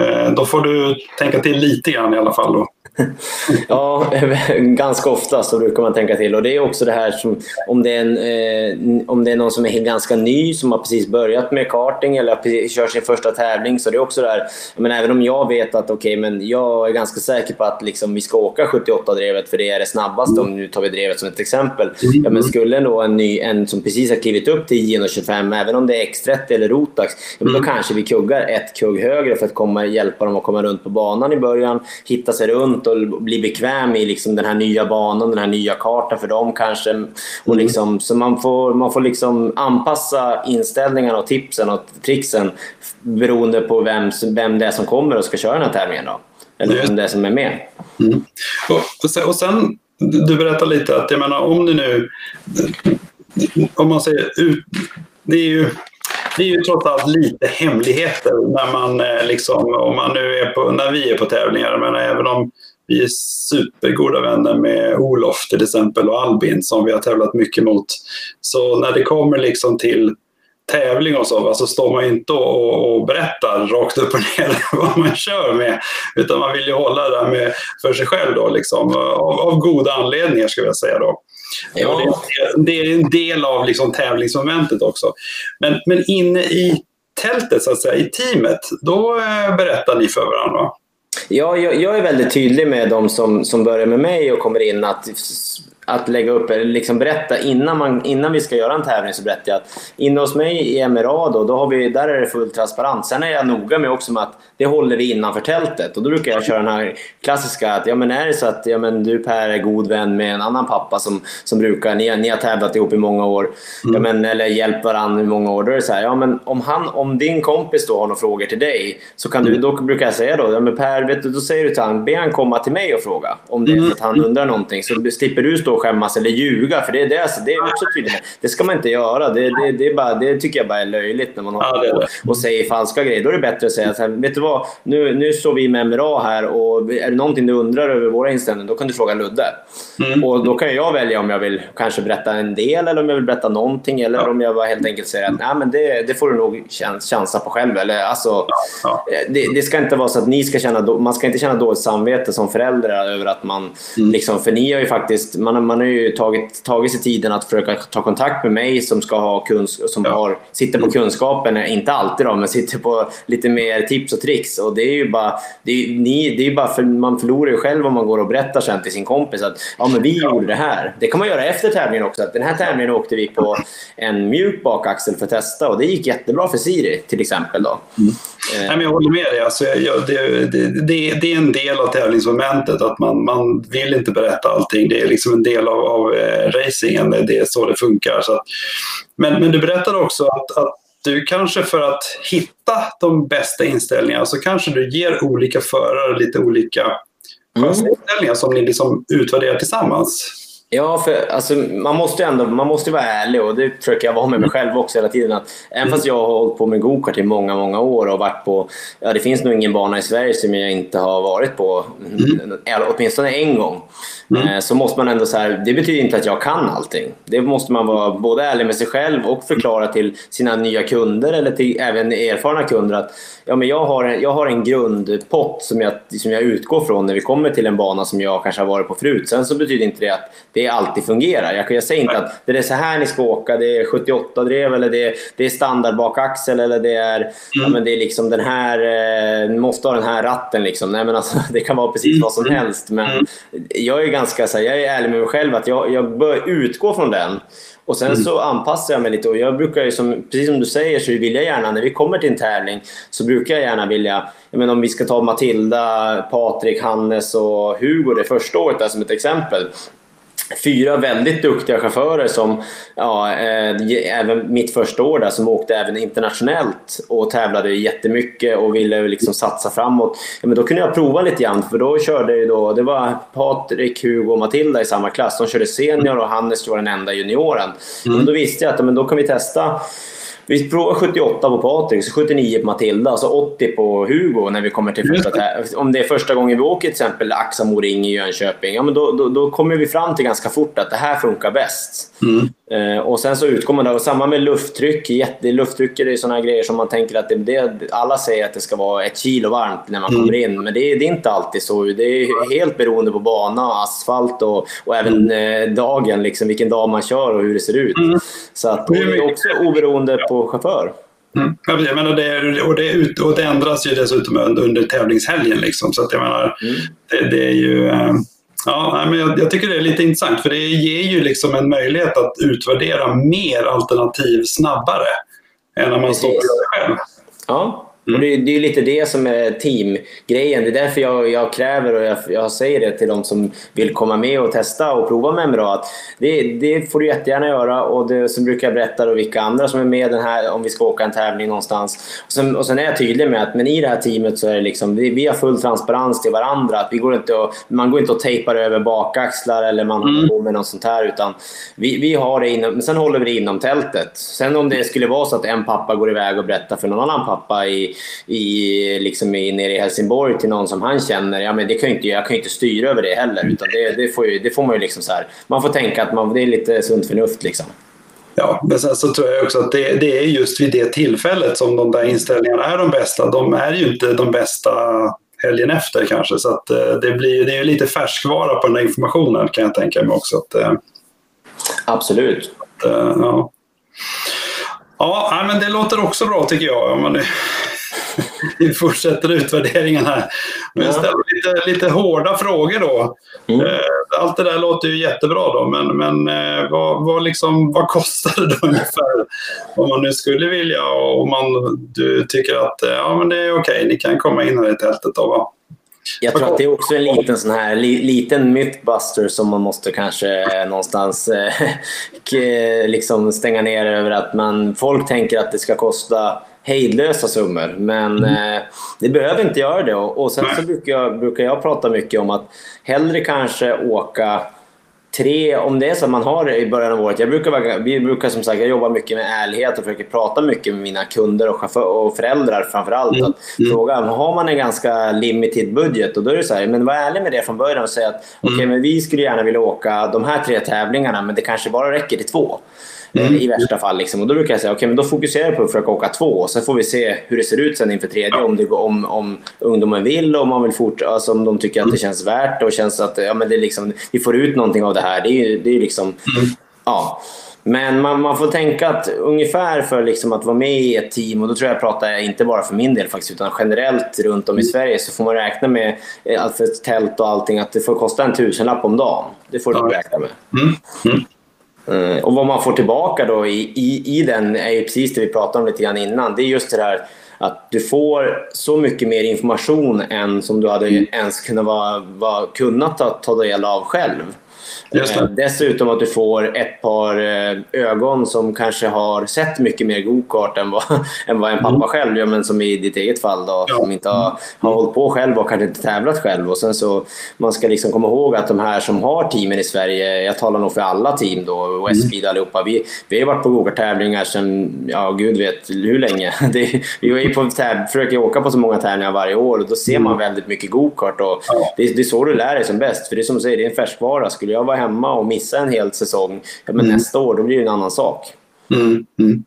Eh, då får du tänka till lite grann i alla fall. Då. <laughs> ja, <laughs> ganska ofta så brukar man tänka till. Och det är också det här som om det är, en, eh, om det är någon som är ganska ny som har precis börjat med karting eller kör sin första tävling. Så det är också det här, men även om jag vet att okay, men jag är ganska säker på att liksom, vi ska åka 78-drevet för det är det snabbaste, om nu tar vi drevet som ett exempel. Ja, men skulle då en ny, en som precis har klivit upp till 925, även om det är X30 eller Rotax, ja, då mm. kanske vi kuggar ett kugg högre för att komma, hjälpa dem att komma runt på banan i början, hitta sig runt och bli bekväm i liksom den här nya banan, den här nya kartan för dem kanske. Och mm. liksom, så man får, man får liksom anpassa inställningarna och tipsen och tricksen beroende på vem, vem det är som kommer och ska köra den här tävlingen. Då. Eller vem det är som är med. Mm. Och, och sen, du berättade lite att jag menar, om det nu... Om man säger ut, det är ju det är ju trots allt lite hemligheter när man eh, liksom, om man nu är på, när vi är på tävlingar. Men även om vi är supergoda vänner med Olof till exempel och Albin som vi har tävlat mycket mot. Så när det kommer liksom till tävling och så, så står man inte och, och berättar rakt upp och ner <laughs> vad man kör med. Utan man vill ju hålla det där med för sig själv då, liksom, av, av goda anledningar ska jag säga. Då. Ja. Det, det, är en del av liksom tävlingsmomentet också. Men, men inne i tältet, så att säga, i teamet, då eh, berättar ni för varandra? Ja, jag, jag, är väldigt tydlig med de som, som börjar med mig och kommer in att att lägga upp, eller liksom berätta innan, man, innan vi ska göra en tävling så berättar jag att inne hos mig i MRA då, då har vi, där är det fullt transparent. Sen är jag noga med också med att det håller vi innanför tältet. Och då brukar jag köra den här klassiska att ja, men är det så att ja, men du Per är god vän med en annan pappa som, som brukar, ni, ni har tävlat ihop i många år, mm. ja, men, eller hjälpt varandra i många år. Då är det så här, ja, men om, han, om din kompis då har några frågor till dig, så kan du, mm. då brukar jag säga då, ja, men Per, vet du, då säger du till honom, be han komma till mig och fråga om det mm. att han undrar någonting. Så slipper du stå och skämmas eller ljuga. För det, det, alltså, det är också tydligt. Det ska man inte göra. Det, det, det, är bara, det tycker jag bara är löjligt när man håller ja, och, och säger falska grejer. Då är det bättre att säga så här, vet du vad? Nu, nu står vi med MRA här och är det någonting du undrar över våra inställningar, då kan du fråga Ludde. Mm. Och då kan jag välja om jag vill kanske berätta en del eller om jag vill berätta någonting. Eller ja. om jag bara helt enkelt säger att Nej, men det, det får du nog chansa på själv. Eller, alltså, ja. det, det, ska inte vara så att ni ska känna, man ska inte känna dåligt samvete som föräldrar över att man... Mm. Liksom, för ni har ju faktiskt, man, man har ju tagit, tagit sig tiden att försöka ta kontakt med mig som, ska ha kunsk, som har, sitter på kunskapen, inte alltid då, men sitter på lite mer tips och tricks. Och det är ju bara, det är, ni, det är bara för, man förlorar ju själv om man går och berättar sen till sin kompis att ja, men vi gjorde det här. Det kan man göra efter tävlingen också. Att den här tävlingen åkte vi på en mjuk bakaxel för att testa och det gick jättebra för Siri till exempel. Då. Mm. Nej, men jag håller med dig. Alltså, jag, det, det, det, det, är en del av tävlingsmomentet att man, man vill inte berätta allting. Det är liksom en del av, av eh, racingen. Det är så det funkar. Så att, men, men du berättade också att, att du kanske för att hitta de bästa inställningarna så kanske du ger olika förare lite olika mm. inställningar som ni liksom utvärderar tillsammans. Ja, för alltså, man måste ändå man måste vara ärlig och det försöker jag vara med mig själv också hela tiden. Att, även fast jag har hållit på med gokart i många, många år och varit på... Ja, det finns nog ingen bana i Sverige som jag inte har varit på, mm. åtminstone en gång. Mm. Eh, så måste man ändå så här, det betyder inte att jag kan allting. Det måste man vara både ärlig med sig själv och förklara till sina nya kunder eller till även erfarna kunder att ja, men jag, har en, jag har en grundpott som jag, som jag utgår från när vi kommer till en bana som jag kanske har varit på förut. Sen så betyder inte det att det alltid fungerar. Jag, jag säger inte att det är så här ni ska åka, det är 78 drev eller det, det är standard bakaxel eller det är, mm. ja, men det är liksom den här, eh, måste ha den här ratten. Liksom. Nej, men alltså, <laughs> det kan vara precis vad som mm. helst. Men mm. jag är ganska så här, jag är ärlig med mig själv att jag, jag bör utgå från den. Och sen mm. så anpassar jag mig lite och jag brukar ju som, precis som du säger så vill jag gärna när vi kommer till en tävling så brukar jag gärna vilja, jag menar om vi ska ta Matilda, Patrik, Hannes och Hugo det första året där som ett exempel fyra väldigt duktiga chaufförer som, ja, eh, även mitt första år där, som åkte även internationellt och tävlade jättemycket och ville liksom satsa framåt. Ja, men då kunde jag prova lite grann, för då körde ju då, det var Patrik, Hugo och Matilda i samma klass. De körde senior och Hannes var den enda junioren. Mm. då visste jag att men då kan vi testa vi provar 78 på Patrik, 79 på Matilda, så 80 på Hugo när vi kommer till första Om det är första gången vi åker till exempel Axamo Ring i Jönköping, ja, men då, då, då, kommer vi fram till ganska fort att det här funkar bäst. Mm. Eh, och sen så utgår man då, samma med lufttryck. Jätte, lufttryck är sådana grejer som man tänker att det, det, alla säger att det ska vara ett kilo varmt när man mm. kommer in, men det, det, är inte alltid så. Det är helt beroende på bana och asfalt och, och även mm. eh, dagen, liksom, vilken dag man kör och hur det ser ut. Mm. Så att, det är också oberoende på chaufför. Mm. Jag menar det, och, det, och det ändras ju dessutom under, under tävlingshelgen. Liksom, så att jag menar, mm. det, det, är ju... Eh, Ja, men jag, jag, tycker det är lite intressant för det ger ju liksom en möjlighet att utvärdera mer alternativ snabbare än när man står och gör det själv. Ja, Mm. Och det, det, är lite det som är teamgrejen. Det är därför jag, jag kräver och jag, jag, säger det till de som vill komma med och testa och prova med MRA. Att det, det får du jättegärna göra och det, så brukar jag berätta då vilka andra som är med den här, om vi ska åka en tävling någonstans. Och sen, och sen är jag tydlig med att men i det här teamet så är det liksom, vi, vi har full transparens till varandra. Att vi går inte och, man går inte och tejpar över bakaxlar eller man mm. håller på med något sånt här. Utan vi, vi har det inom, men sen håller vi det inom tältet. Sen om det skulle vara så att en pappa går iväg och berättar för någon annan pappa i i, liksom i, nere i Helsingborg till någon som han känner, ja, men det kan inte, jag kan ju inte styra över det heller. Utan det, det, får, ju, det får man ju liksom så här, man får tänka att man, det är lite sunt förnuft. Liksom. Ja, men sen så tror jag också att det, det, är just vid det tillfället som de där inställningarna är de bästa. De är ju inte de bästa helgen efter kanske. Så att eh, det, blir, det är lite färskvara på den här informationen kan jag tänka mig också. Att, eh, Absolut. Uh, ja. ja, men det låter också bra tycker jag. Om man vi fortsätter utvärderingen här. Vi ja. ställer lite, lite hårda frågor då. Mm. Eh, allt det där låter ju jättebra då, men, men eh, vad, vad, liksom, vad kostar det då <laughs> ungefär? Om man nu skulle vilja och om man, du tycker att eh, ja, men det är okej, ni kan komma in här i tältet då va? Jag tror att det är också en liten sån här liten mythbuster som man måste kanske någonstans <laughs> liksom stänga ner över att man, folk tänker att det ska kosta hejdlösa summor. Men mm. eh, det behöver inte göra det. Och, och sen så brukar jag, brukar jag prata mycket om att hellre kanske åka tre, om det är så att man har det i början av året. Jag brukar, vi brukar som sagt, jag jobbar mycket med ärlighet och försöker prata mycket med mina kunder och, chaufför, och föräldrar framförallt. Mm. Mm. fråga, har man en ganska limited budget? Och då är det så här, men var ärlig med det från början och säg att mm. okay, men vi skulle gärna vilja åka de här tre tävlingarna men det kanske bara räcker till två. Mm. i värsta fall. Liksom. Och då brukar jag säga okay, men då fokuserar jag på att försöka åka två och sen får vi se hur det ser ut sen inför tredje. Om, det, om, om ungdomen vill och om, man vill fort, alltså om de tycker att det mm. känns värt och känns att ja, men det liksom, vi får ut någonting av det här. Det är, det är liksom, mm. ja. Men man, man, får tänka att ungefär för liksom att vara med i ett team, och då tror jag pratar jag inte bara för min del faktiskt, utan generellt runt om i mm. Sverige så får man räkna med eh, att för tält och allting att det får kosta en tusenlapp om dagen. Det får du räkna med. Mm. Mm. Eh, och vad man får tillbaka då i, i, i den är ju precis det vi pratade om lite grann innan. Det är just det där att du får så mycket mer information än som du hade ens kunnat, vara, vara, kunnat ta, ta del av själv. Eh, dessutom att du får ett par eh, ögon som kanske har sett mycket mer gokart än vad, <laughs> än vad en pappa mm. själv gör, men som i ditt eget fall då, ja. som inte har, har hållit på själv och kanske inte tävlat själv. Och sen så, man ska liksom komma ihåg att de här som har teamen i Sverige, jag talar nog för alla team då, Westfeed mm. allihopa, vi, vi har varit på gokarttävlingar sedan, ja gud vet hur länge. <laughs> Det, vi ju på täv, försöker åka på så många tävlingar varje år och då ser man mm. väldigt mycket gokart. Och ja. det, det är så du lär dig som bäst, för det är som du säger, det är en färskvara. Skulle jag vara hemma och missa en hel säsong, ja, men mm. nästa år då blir det en annan sak. Mm. Mm.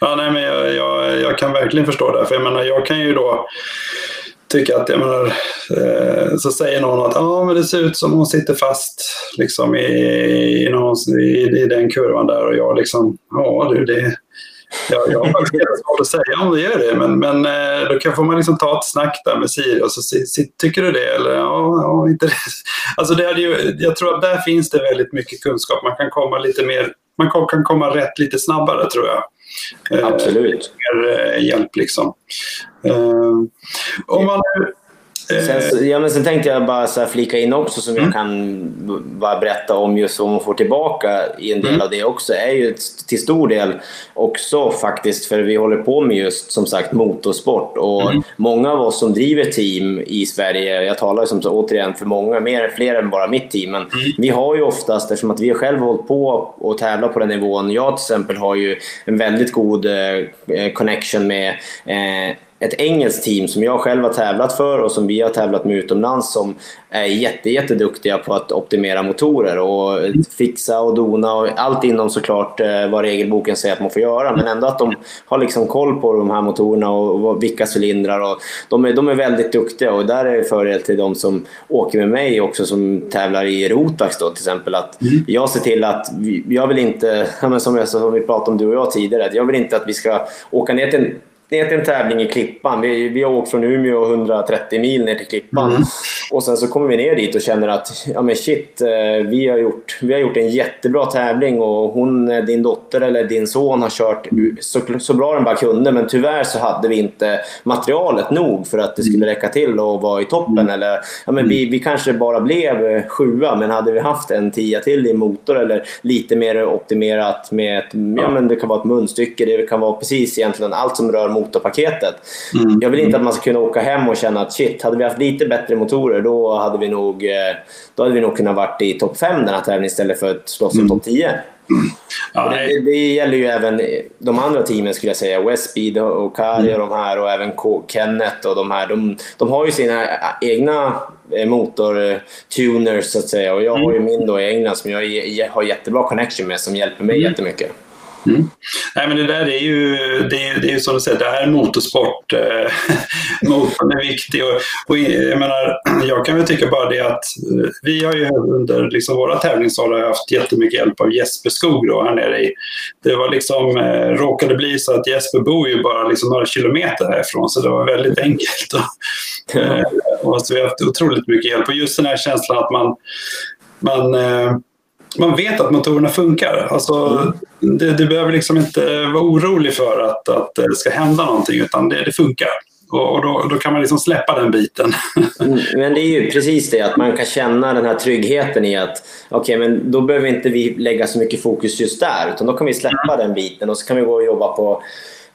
Ja, nej, men jag, jag, jag, kan verkligen förstå det. För jag, menar, jag kan ju då tycka att, jag menar, eh, så säger någon att ah, men det ser ut som hon sitter fast liksom, i, i, någon, i, i den kurvan där och jag liksom, ja du det jag, jag har faktiskt svårt att säga om det gör det, men, men eh, då kan, får man liksom ta ett snack där med Siri och så tycker du det eller ja, ja inte det. Alltså det hade ju, jag tror att där finns det väldigt mycket kunskap. Man kan komma lite mer, man kan komma rätt lite snabbare tror jag. Eh, Absolut. Eh, mer hjälp liksom. om man nu Sen, ja, men sen tänkte jag bara så flika in också som mm. jag kan bara berätta om just vad man får tillbaka i en del mm. av det också är ju till stor del också faktiskt för vi håller på med just som sagt motorsport och mm. många av oss som driver team i Sverige, jag talar som så, återigen för många, mer, fler än bara mitt team, men mm. vi har ju oftast, eftersom att vi har själv hållit på och tävlat på den nivån, jag till exempel har ju en väldigt god eh, connection med eh, ett engelskt team som jag själv har tävlat för och som vi har tävlat med utomlands som är jätte, jätteduktiga på att optimera motorer och fixa och dona och allt inom såklart eh, vad regelboken säger att man får göra. Men ändå att de har liksom koll på de här motorerna och vilka cylindrar. Och de, är, de är väldigt duktiga och där är det fördel till de som åker med mig också som tävlar i Rotax då till exempel. Att mm. Jag ser till att, jag vill inte, <laughs> som, jag, som vi pratade om du och jag tidigare, jag vill inte att vi ska åka ner till ner till en tävling i Klippan. Vi, vi har åkt från Umeå 130 mil ner till Klippan. Mm. Och sen så kommer vi ner dit och känner att ja men shit, eh, vi har, gjort, vi har gjort en jättebra tävling och hon, eh, din dotter eller din son har kört så, så bra den bara kunde. Men tyvärr så hade vi inte materialet nog för att det skulle räcka till att vara i toppen. Mm. Eller, ja men vi, vi kanske bara blev eh, sjua, men hade vi haft en tia till i motor eller lite mer optimerat med ett, ja men det kan vara ett munstycke, det kan vara precis egentligen allt som rör motorpaketet. Mm. Jag vill inte att man ska kunna åka hem och känna att shit, hade vi haft lite bättre motorer då hade vi nog, eh, då hade vi nog kunnat vara i topp 5 den här tävlingen istället för att slåss om mm. topp 10. Mm. Ja, det, det, gäller ju även de andra teamen skulle jag säga. Westbeed och Kari och mm. de här och även Kenneth och de här. De, de har ju sina egna eh, motortuners så att säga och jag har ju mm. min då i England som jag har jättebra connection med som hjälper mig mm. jättemycket. Mm. Nej, men det där är ju, det är, det är ju som du säger, det är motorsport. Eh, <laughs> motorn är viktig. Och, och, jag, menar, <clears throat> jag kan väl tycka bara det att eh, vi har ju under liksom våra tävlingsår haft jättemycket hjälp av Jesper Skog då, här nere i. Det var liksom, eh, råkade bli så att Jesper bor ju bara liksom några kilometer härifrån så det var väldigt enkelt. Och, eh, och så vi har haft otroligt mycket hjälp. Och just den här känslan att man, man eh, man vet att motorerna funkar. Alltså, mm. det, du behöver liksom inte vara orolig för att, att det ska hända någonting utan det, det funkar. Och, och då, då, kan man liksom släppa den biten. Mm, men det är ju precis det, att man kan känna den här tryggheten i att okej, okay, men då behöver inte vi lägga så mycket fokus just där utan då kan vi släppa mm. den biten och så kan vi gå och jobba på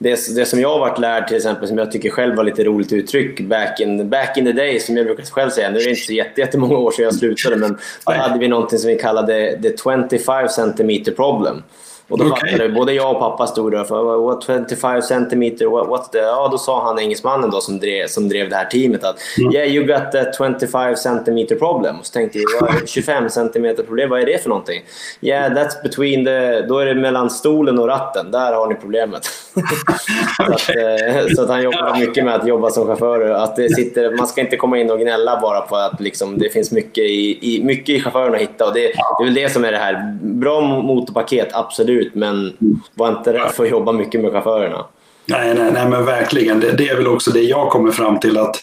det, det som jag har varit lärd till exempel, som jag tycker själv var lite roligt uttryck back in, back in the day, som jag brukar själv säga, nu är det inte så jättemånga år sedan jag slutade, men då hade vi någonting som vi kallade the 25 centimeter problem. Och då okay. fattade både jag och pappa stod där för what 25 centimeter, what, what's the... Ja, då sa han engelsmannen då som drev, som drev det här teamet att mm. yeah you got the 25 centimeter problem. Och så tänkte jag 25 centimeter problem, vad är det för någonting? Yeah that's between the... Då är det mellan stolen och ratten, där har ni problemet. <laughs> så, att, eh, så, att, han jobbar mycket med att jobba som chaufför. Att det sitter, man ska inte komma in och gnälla bara på att liksom, det finns mycket i, i, mycket i chauffören att hitta. Och det, det är väl det som är det här. Bra motorpaket, absolut ut, men var inte rädd för att jobba mycket med chaufförerna. Nej, nej, nej men verkligen. Det, det, är väl också det jag kommer fram till att,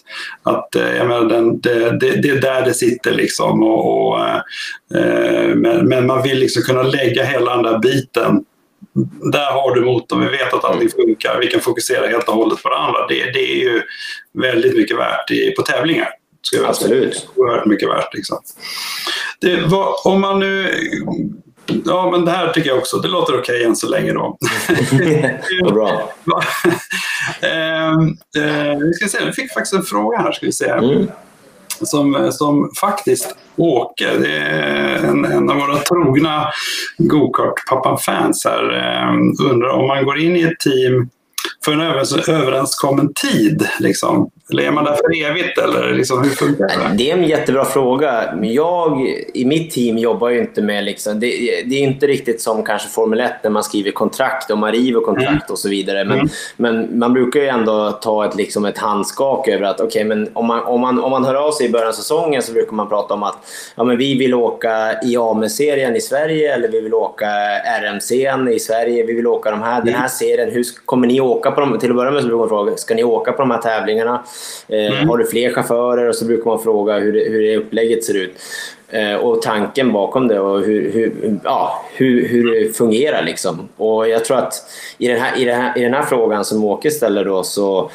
att eh, jag menar, den, det, det, det är där det sitter liksom. Och, och eh, men, men, man vill liksom kunna lägga hela den där biten. Där har du motorn, vi vet att allting funkar, vi kan fokusera helt och hållet på det andra. Det, det är ju väldigt mycket värt i, på tävlingar. Absolut. Oerhört mycket värt. Liksom. Det, vad, om man nu Ja, men det här tycker jag också. Det låter okej okay än så länge då. <laughs> <laughs> Vad bra. <laughs> eh, eh, vi ska se, vi fick faktiskt en fråga här. Ska vi se. Mm. Som, som faktiskt Åke, det är en, en av våra trogna gokart-pappan-fans här, ehm, undrar om man går in i ett team för en överenskommen tid? Liksom? Eller är man där för evigt? Eller liksom, hur funkar det? Det är en jättebra fråga. Jag i mitt team jobbar ju inte med... Liksom, det, det, är inte riktigt som kanske Formel 1 när man skriver kontrakt och man river kontrakt mm. och så vidare. Men, mm. men man brukar ju ändå ta ett, liksom ett handskak över att okay, men om, man, om, man, om man hör av sig i början av säsongen så brukar man prata om att ja, men vi vill åka i AME-serien i Sverige eller vi vill åka RMC'n i Sverige. Vi vill åka de här, mm. den här serien. Hur kommer ni åka på dem? Till att börja med så brukar man fråga, ska ni åka på de här tävlingarna? Eh, mm. Har du fler chaufförer? Och så brukar man fråga hur, hur det upplägget ser ut. Eh, och tanken bakom det och hur, hur, ja, hur, hur det fungerar. Liksom. Och jag tror att i den här, i den här, i den här frågan som Åke ställer då så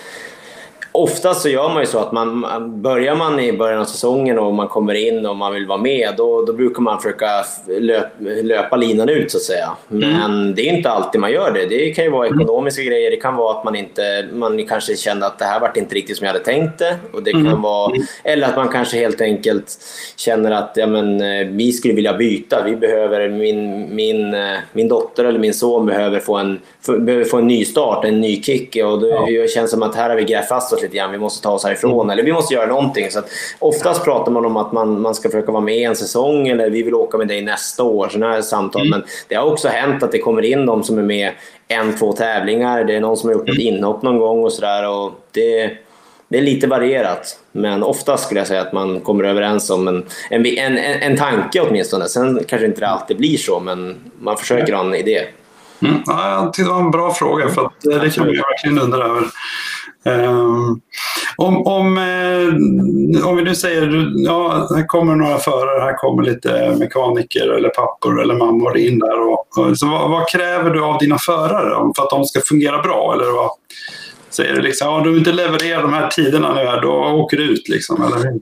Oftast så gör man ju så att man, börjar man i början av säsongen och man kommer in och man vill vara med, då, då brukar man försöka löp, löpa linan ut så att säga. Men mm. det är inte alltid man gör det. Det kan ju vara mm. ekonomiska mm. grejer, det kan vara att man inte, man kanske kände att det här vart inte riktigt som jag hade tänkt det. Och det kan mm. vara, eller att man kanske helt enkelt känner att ja, men, eh, vi skulle vilja byta. Vi behöver, min, min, eh, min dotter eller min son behöver få en, behöver få en ny start, en ny kick. Och det ja. känns som att här har vi grävt fast oss oss lite grann. Vi måste ta oss härifrån mm. eller vi måste göra någonting. Så att oftast pratar man om att man, man ska försöka vara med en säsong eller vi vill åka med dig nästa år. Sådana här samtal. Mm. Men det har också hänt att det kommer in de som är med en, två tävlingar. Det är någon som har gjort mm. ett inhopp någon gång och sådär. Det, det är lite varierat, men oftast skulle jag säga att man kommer överens om en, en, en, en tanke åtminstone. Sen kanske inte det alltid blir så, men man försöker ha en idé. Mm. Ja, jag tyckte det var en bra fråga, för att det kan man verkligen undra över. Um, om, om, eh, om vi nu säger ja, här kommer några förare, här kommer lite mekaniker eller pappor eller mammor in där. Och så vad, vad, kräver du av dina förare för att de ska fungera bra? Eller vad, Säger du liksom, om du inte levererar de här tiderna nu här, då åker du ut liksom, eller?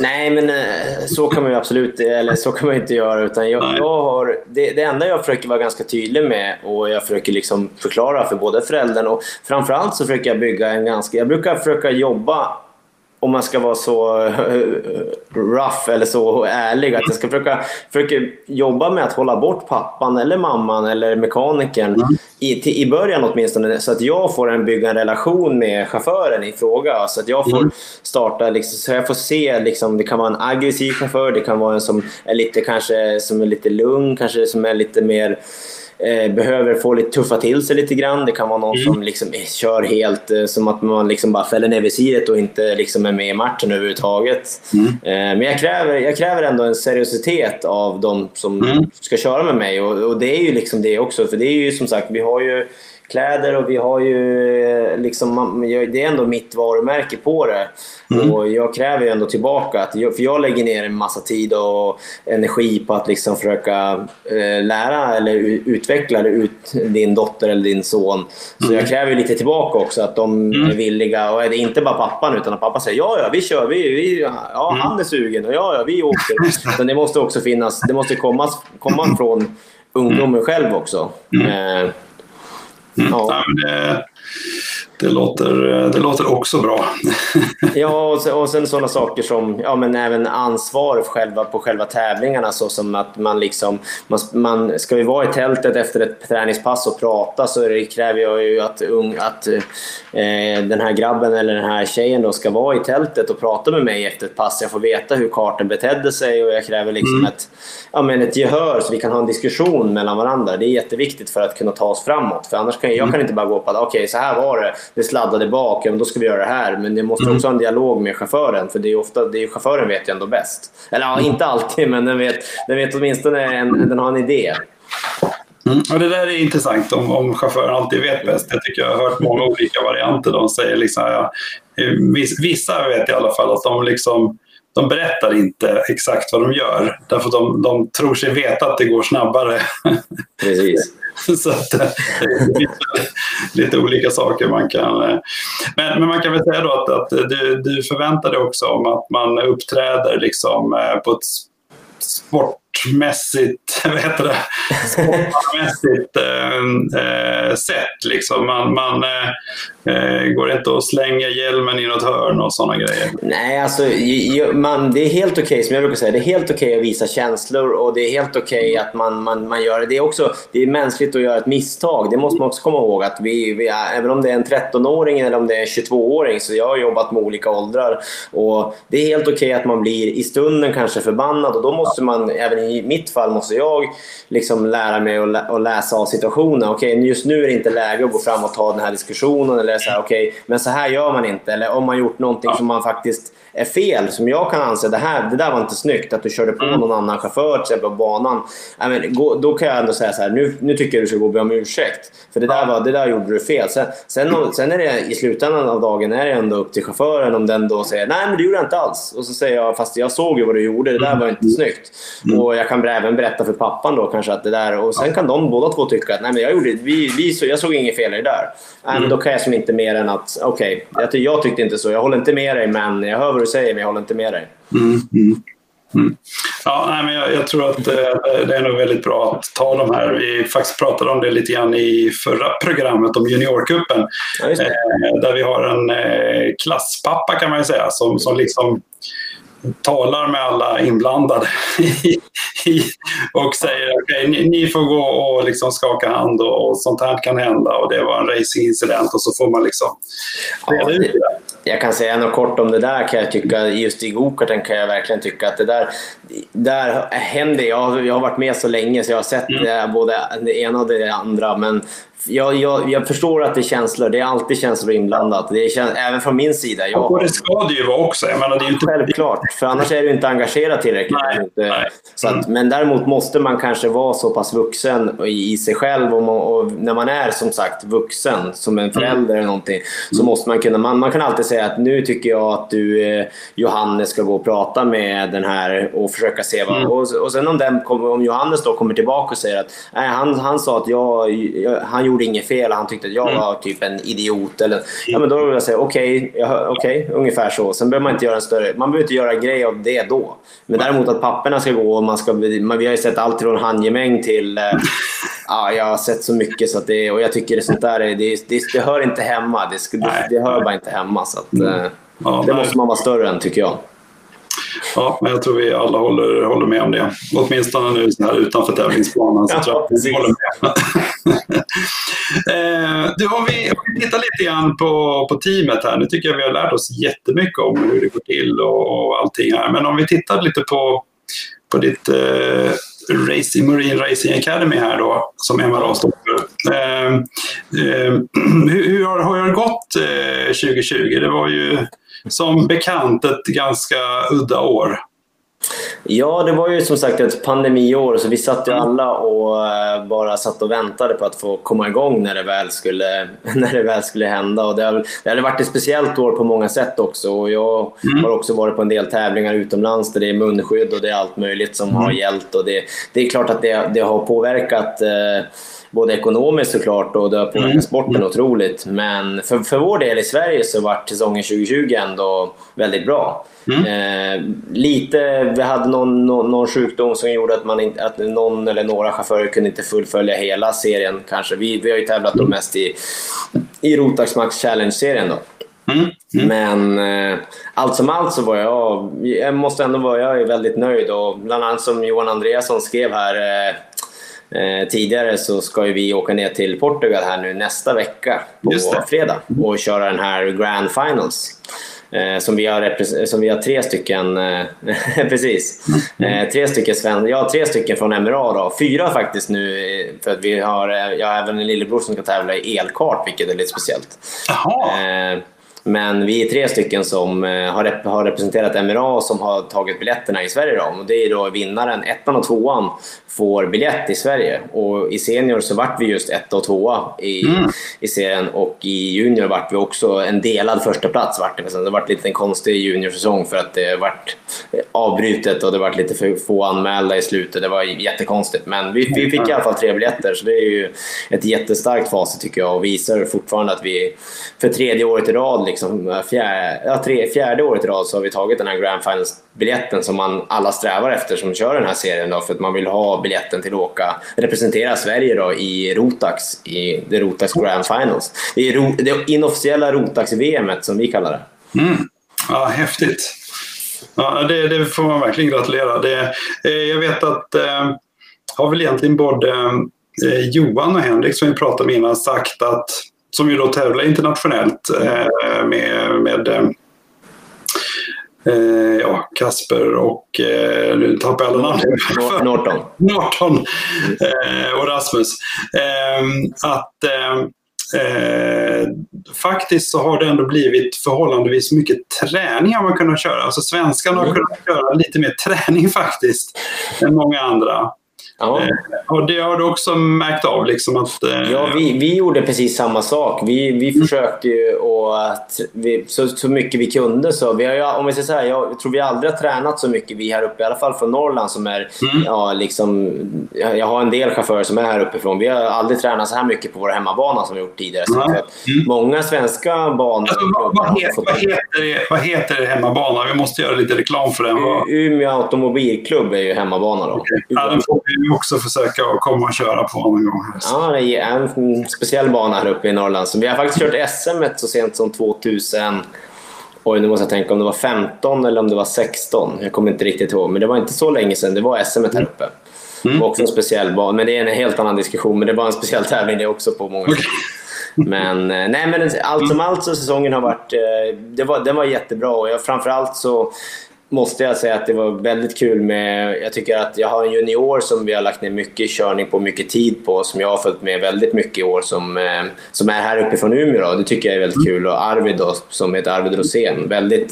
Nej, men eh, så kan man ju absolut eller så kan man inte göra. Utan jag, jag har, det, det, enda jag försöker vara ganska tydlig med och jag försöker liksom förklara för både föräldern och framförallt så försöker jag bygga en ganska... Jag brukar försöka jobba om man ska vara så eh, rough eller så ärlig, att jag ska försöka, försöka jobba med att hålla bort pappan eller mamman eller mekanikern mm. i, till, i början åtminstone, så att jag får en, bygga en relation med chauffören i fråga. Så att jag får mm. starta, liksom, så jag får se, liksom, det kan vara en aggressiv chaufför, det kan vara en som är lite, kanske, som är lite lugn, kanske som är lite mer eh, behöver få lite tuffa till sig lite grann. Det kan vara någon mm. som liksom kör helt eh, som att man liksom bara fäller ner visiret och inte liksom är med i matchen överhuvudtaget. Mm. Eh, men jag kräver, jag kräver ändå en seriositet av de som mm. ska köra med mig och, och, det är ju liksom det också. För det är ju som sagt, vi har ju kläder och vi har ju liksom, det är ändå mitt varumärke på det. Mm. Och jag kräver ju ändå tillbaka, att, för jag lägger ner en massa tid och energi på att liksom försöka eh, lära eller utveckla ut din dotter eller din son. Så mm. jag kräver lite tillbaka också, att de mm. är villiga. Och är det inte bara pappan, utan att pappa säger ja, ja, vi kör, vi, vi, ja, mm. han är sugen och ja, ja, vi åker. Utan det måste också finnas, det måste komma, komma från ungdomen själv också. Mm. Mm. Ja. det, det, låter, det låter också bra. <laughs> ja, och sen, och sen sådana saker som ja, men även ansvar själva, på själva tävlingarna. Så som att man liksom, man, man, ska vi vara i tältet efter ett träningspass och prata så det kräver jag ju att, ung, att eh, den här grabben eller den här tjejen då ska vara i tältet och prata med mig efter ett pass. Jag får veta hur kartan betedde sig och jag kräver liksom mm. ett, ja, men ett gehör så vi kan ha en diskussion mellan varandra. Det är jätteviktigt för att kunna ta oss framåt. För annars kan jag, jag kan mm. inte bara gå på att okej, okay, så här var det. Det sladdade bak, ja, men då ska vi göra det här. Men det måste mm. också ha en dialog med chauffören. För det är ofta, det är, chauffören vet ju ändå bäst. Eller ja, inte alltid, men den vet, den vet åtminstone en, den har en idé. Mm. Och det där är intressant om, om chauffören alltid vet bäst. Jag tycker jag har hört många olika varianter. De säger liksom, ja, vissa vet i alla fall att de liksom de berättar inte exakt vad de gör. Därför att de, de tror sig veta att det går snabbare. Precis. <laughs> Så att, det <laughs> är lite olika saker man kan... Eh, men, men man kan väl säga då att, att du, du förväntar dig också om att man uppträder liksom eh, på ett sportmässigt, <laughs> vad heter det? sportmässigt äh, sätt. Liksom. Man, man äh, går inte och slänger hjälmen i något hörn och sådana grejer. Nej, alltså, man, det är helt okej, okay, som jag brukar säga, det är helt okej okay att visa känslor och det är helt okej okay att man, man, man gör det. Det är, också, det är mänskligt att göra ett misstag. Det måste man också komma ihåg. att vi, vi Även om det är en 13-åring eller om det är en 22-åring, så jag har jobbat med olika åldrar. Och det är helt okej att man blir i stunden kanske förbannad och då måste man, även i mitt fall, måste jag liksom lära mig att, lä läsa av situationen. Okej, okay, just nu är det inte läge att gå fram och ta den här diskussionen. Eller så här, okay, men så här gör man inte. Eller om man gjort någonting som man faktiskt är fel, som jag kan anse det här, det där var inte snyggt, att du körde på mm. någon annan chaufför till exempel på banan. men, då kan jag ändå säga så här, nu, nu tycker jag du ska gå och be om ursäkt. För det där, var, det där gjorde du fel. Sen, sen, sen är det i slutändan av dagen är det ändå upp till chauffören om den då säger nej men det gjorde jag inte alls. Och så säger jag, fast jag såg ju vad du gjorde, det där var inte snyggt. Mm. Och jag kan även berätta för pappan då kanske att det där, och sen kan de båda två tycka att nej men jag, gjorde, vi, vi, jag såg inget fel i det där. Nej, men då kan jag som inte mer än att, okej, okay, jag, jag tyckte inte så, jag håller inte med dig men jag hör du säger men jag håller inte med dig. Mm, mm. Mm. Ja, nej, men jag, jag, tror att eh, det är nog väldigt bra att ta de här. Vi faktiskt pratade om det lite grann i förra programmet om Juniorcupen. Ja, eh, där vi har en eh, klasspappa kan man ju säga som, som liksom talar med alla inblandade <laughs> och säger att okay, ni, ni, får gå och liksom skaka hand och, och, sånt här kan hända och det var en racingincident och så får man liksom reda ut det. Jag kan säga något kort om det där kan jag tycka, just i gokarten kan jag verkligen tycka att det där, där händer, jag, jag har varit med så länge så jag har sett mm. både det ena och det andra men jag, jag, jag, förstår att det är känslor. Det är alltid känslor inblandat. Det är, även från min sida. Jag, och det ska det ju vara också. Jag menar, det är inte... Självklart, för annars är du inte engagerad tillräckligt. Nej, nej. Så att, men däremot måste man kanske vara så pass vuxen i, i sig själv. Och, man, och, när man är som sagt vuxen, som en förälder mm. eller någonting, så mm. måste man kunna... Man, man, kan alltid säga att nu tycker jag att du, eh, Johannes, ska gå och prata med den här och försöka se vad... Mm. Och, och sen om, den, om Johannes då kommer tillbaka och säger att nej, han, han sa att jag, jag han gjorde inget fel. Han tyckte att jag mm. var typ en idiot. Eller, ja, men då vill jag säga okej, okay, okay, ungefär så. Sen behöver man inte göra en större... Man behöver inte göra en grej av det då. Men däremot att papperna ska gå och man ska... Man, vi har ju sett allt från handgemäng till... Eh, <laughs> ja, jag har sett så mycket så att det, och jag tycker det sånt där det, det, det hör inte hemma. Det, det, det hör bara inte hemma. Så att, mm. eh, ja, det måste man vara större än tycker jag. Ja, men jag tror vi alla håller, håller med om det. Åtminstone nu så här utanför tävlingsplanen så ja, tror jag vi håller med. <laughs> eh, du, om, vi, om vi tittar lite grann på, på teamet här. Nu tycker jag vi har lärt oss jättemycket om hur det går till och, och allting här. Men om vi tittar lite på, på ditt eh, Racing Marine Racing Academy här då, som MRA står för. Eh, eh, <clears throat> hur, hur har, har det gått eh, 2020? Det var ju som bekant ett ganska udda år. Ja, det var ju som sagt ett pandemiår så vi satt ju alla och eh, bara satt och väntade på att få komma igång när det väl skulle, <laughs> när det väl skulle hända. Och det, har, det hade varit ett speciellt år på många sätt också. Och jag mm. har också varit på en del tävlingar utomlands där det är munskydd och det är allt möjligt som mm. har gällt. Och det, det är klart att det, det har påverkat eh, både ekonomiskt såklart och det har påverkat mm. sporten mm. otroligt. Men för, för vår del i Sverige så var säsongen 2020 ändå väldigt bra. Mm. Eh, lite, vi hade någon, någon, någon, sjukdom som gjorde att, man inte, att någon eller några chaufförer kunde inte fullfölja hela serien kanske. Vi, vi har ju tävlat då mest i, i Rotax Max Challenge-serien då. Mm. Mm. Men eh, allt som allt så var jag, jag måste ändå vara jag är väldigt nöjd och bland annat som Johan Andreasson skrev här eh, Eh, tidigare så ska ju vi åka ner till Portugal här nu nästa vecka på fredag och köra den här Grand Finals. Eh, som, vi har som vi har tre stycken, eh, <laughs> precis, eh, tre stycken sven ja, tre stycken från MRA då. Fyra faktiskt nu för att vi har, jag har även en lillebror som ska tävla i elkart vilket är lite speciellt. Men vi är tre stycken som eh, har, rep har representerat MRA som har tagit biljetterna i Sverige. Då. Och det är då vinnaren, ettan och tvåan, får biljett i Sverige. Och i senior så vart vi just etta och tvåa i, mm. i serien och i junior vart vi också en delad första plats. Vart det. det vart lite en konstig juniorsäsong för att det vart avbrutet och det vart lite för få anmälda i slutet. Det var jättekonstigt. Men vi, vi fick i alla fall tre biljetter så det är ju ett jättestarkt facit tycker jag och visar fortfarande att vi för tredje året i rad liksom, eh, fjärde, ja, tre, fjärde året i rad så har vi tagit den här Grand Finals-biljetten som man alla strävar efter som kör den här serien. Då, för att man vill ha biljetten till att åka, representera Sverige då, i Rotax, i det Rotax Grand Finals. Det är ro, det inofficiella Rotax-VM som vi kallar det. Mm. Ja, häftigt. Ja, det, det, får man verkligen gratulera. Det, eh, jag vet att eh, har väl egentligen både eh, Johan och Henrik som vi pratade med innan sagt att som ju då tävlar internationellt eh, med, med eh, ja, Kasper och eh, nu tappar jag alla namn. Norton. <laughs> Norton eh, och Rasmus. Ehm, att Eh, faktiskt så har det ändå blivit förhållandevis mycket träning har man kunnat köra. Alltså svenskarna har mm. kunnat köra lite mer träning faktiskt än många andra. Ja. Eh, och det har du också märkt av? Liksom att, eh... Ja, vi, vi gjorde precis samma sak. Vi, vi mm. försökte ju att vi, så, så mycket vi kunde. Så vi har, om vi säger så här, jag tror vi aldrig har tränat så mycket, vi här uppe, i alla fall från Norrland som är, mm. ja, liksom, jag har en del chaufförer som är här uppifrån. Vi har aldrig tränat så här mycket på vår hemmabana som vi gjort tidigare. Mm. mm. Många svenska banor... Alltså, vad, vad, heter, vad, heter vad heter hemmabana? Vi måste göra lite reklam för den. Umeå Automobilklubb är ju hemmabana. Då. Okay. Ja, också försöka komma och köra på någon gång. Ja, det är en speciell bana här uppe i Norrland. Så vi har faktiskt kört SM så sent som 2000 Oj, nu måste jag tänka om det var 15 eller om det var 16. Jag kommer inte riktigt ihåg, men det var inte så länge sedan. Det var SM här uppe. Mm. Också en speciell bana, men det är en helt annan diskussion. Men det var en speciell tävling det också på många sätt. Men, eh, nej, men allt som allt så säsongen har varit, eh, det var, den var jättebra och jag, framförallt så måste jag säga att det var väldigt kul med... Jag tycker att jag har en junior som vi har lagt ner mycket körning på, mycket tid på, som jag har följt med väldigt mycket i år, som, eh, som är här uppe från Umeå. Då. Det tycker jag är väldigt kul. Och Arvid då, som heter Arvid Rosén. Väldigt,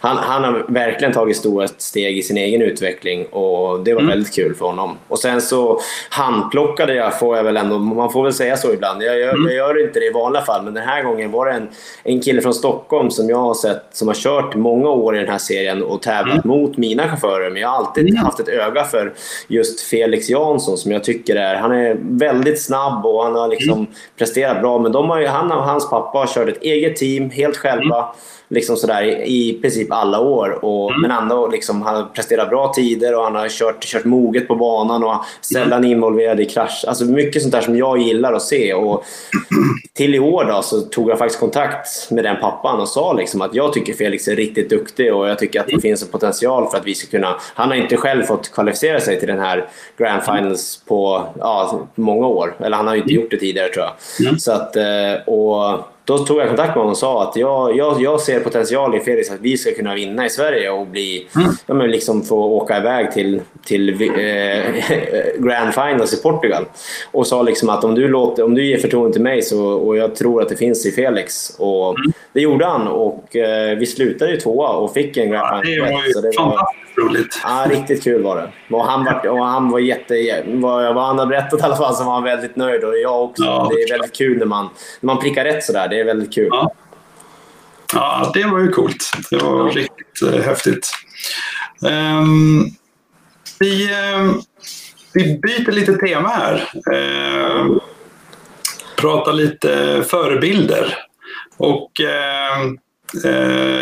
han, han har verkligen tagit stora steg i sin egen utveckling och det var mm. väldigt kul för honom. Och sen så handplockade jag, får jag väl ändå, man får väl säga så ibland. Jag gör, mm. jag gör inte det i vanliga fall, men den här gången var det en, en kille från Stockholm som jag har sett, som har kört många år i den här serien och tävlat tävlat mm. mot mina chaufförer, men jag har alltid mm. haft ett öga för just Felix Jansson som jag tycker är... Han är väldigt snabb och han har liksom mm. presterat bra, men de har ju, han och hans pappa har kört ett eget team helt själva. Mm liksom sådär, i princip alla år. Och, mm. Men ändå liksom, han har presterat bra tider och han har kört, kört moget på banan och sällan mm. involverad i krasch. Alltså mycket sånt där som jag gillar att se. Och till i år då, så tog jag faktiskt kontakt med den pappan och sa liksom att jag tycker Felix är riktigt duktig och jag tycker att det mm. finns en potential för att vi ska kunna... Han har inte själv fått kvalificera sig till den här Grand Finals på ja, många år. Eller han har ju inte mm. gjort det tidigare tror jag. Mm. Så att, eh, och då tog jag kontakt med honom och sa att jag, jag, jag ser potential i Felix att vi ska kunna vinna i Sverige och bli, mm. ja, men liksom få åka iväg till, till eh, <laughs> Grand Finals i Portugal. Och sa liksom att om du, låter, om du ger förtroende till mig så, och jag tror att det finns i Felix. Och mm. Det gjorde han och eh, vi slutade ju tvåa och fick en Grand Final. Ja, det var ju det fantastiskt roligt. Ja, riktigt kul var det. Och han var, och han var jätte... Vad, vad han har berättat i alla fall så var han väldigt nöjd och jag också. Ja, det är väldigt kul när man, när man prickar rätt sådär. Det är väldigt kul. Ja. Ja, det var ju coolt. Det var ja. riktigt uh, häftigt. Um, vi, uh, vi byter lite tema här. Uh, pratar lite förebilder. Och Eh,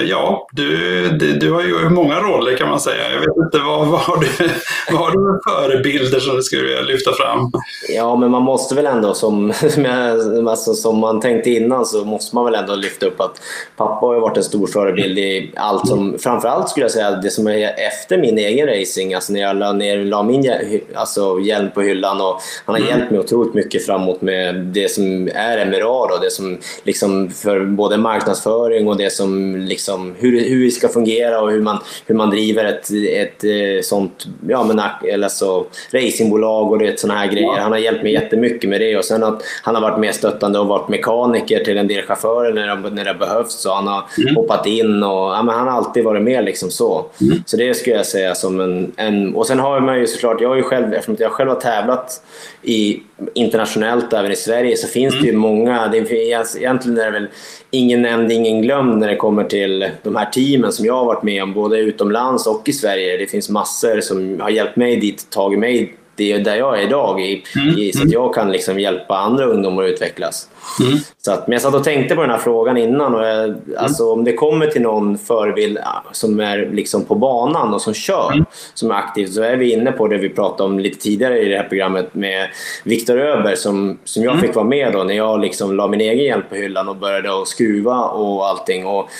ja, du, du, du, har ju många roller kan man säga. Jag vet inte, vad, vad, har, du, <laughs> vad har du för förebilder som du skulle vilja lyfta fram? Ja, men man måste väl ändå, som, <laughs> alltså, som man tänkte innan, så måste man väl ändå lyfta upp att pappa har ju varit en stor förebild i allt som, framförallt skulle jag säga, det som är efter min egen racing, alltså när jag la, ner, la min alltså, hjälm på hyllan och han har mm. hjälpt mig otroligt mycket framåt med det som är MRA då, det som liksom för både marknadsföring och det som liksom, hur, hur det ska fungera och hur man, hur man driver ett, ett, eh, sånt ja, men, alltså, racingbolag och sådana här grejer. Han har hjälpt mig jättemycket med det och sen att han har varit med stöttande och varit mekaniker till en del chaufförer när det, när det behövts. Så han har mm. hoppat in och ja, men han har alltid varit med liksom så. Mm. Så det skulle jag säga som en, en... Och sen har man ju såklart, jag har ju själv, eftersom jag själv har tävlat i, internationellt även i Sverige så finns mm. det ju många, det är, egentligen är det väl ingen nämnd, ingen glömd när det kommer till de här teamen som jag har varit med om, både utomlands och i Sverige. Det finns massor som har hjälpt mig dit, tagit mig det är där jag är idag, i, mm. i, så att mm. jag kan liksom hjälpa andra ungdomar att utvecklas. Mm. Så att, men jag satt och tänkte på den här frågan innan. Och jag, mm. alltså, om det kommer till någon förebild som är liksom på banan och som kör, mm. som är aktiv, så är vi inne på det vi pratade om lite tidigare i det här programmet med Viktor Öber som, som jag mm. fick vara med då när jag liksom la min egen hjälp på hyllan och började att skruva och allting. Och.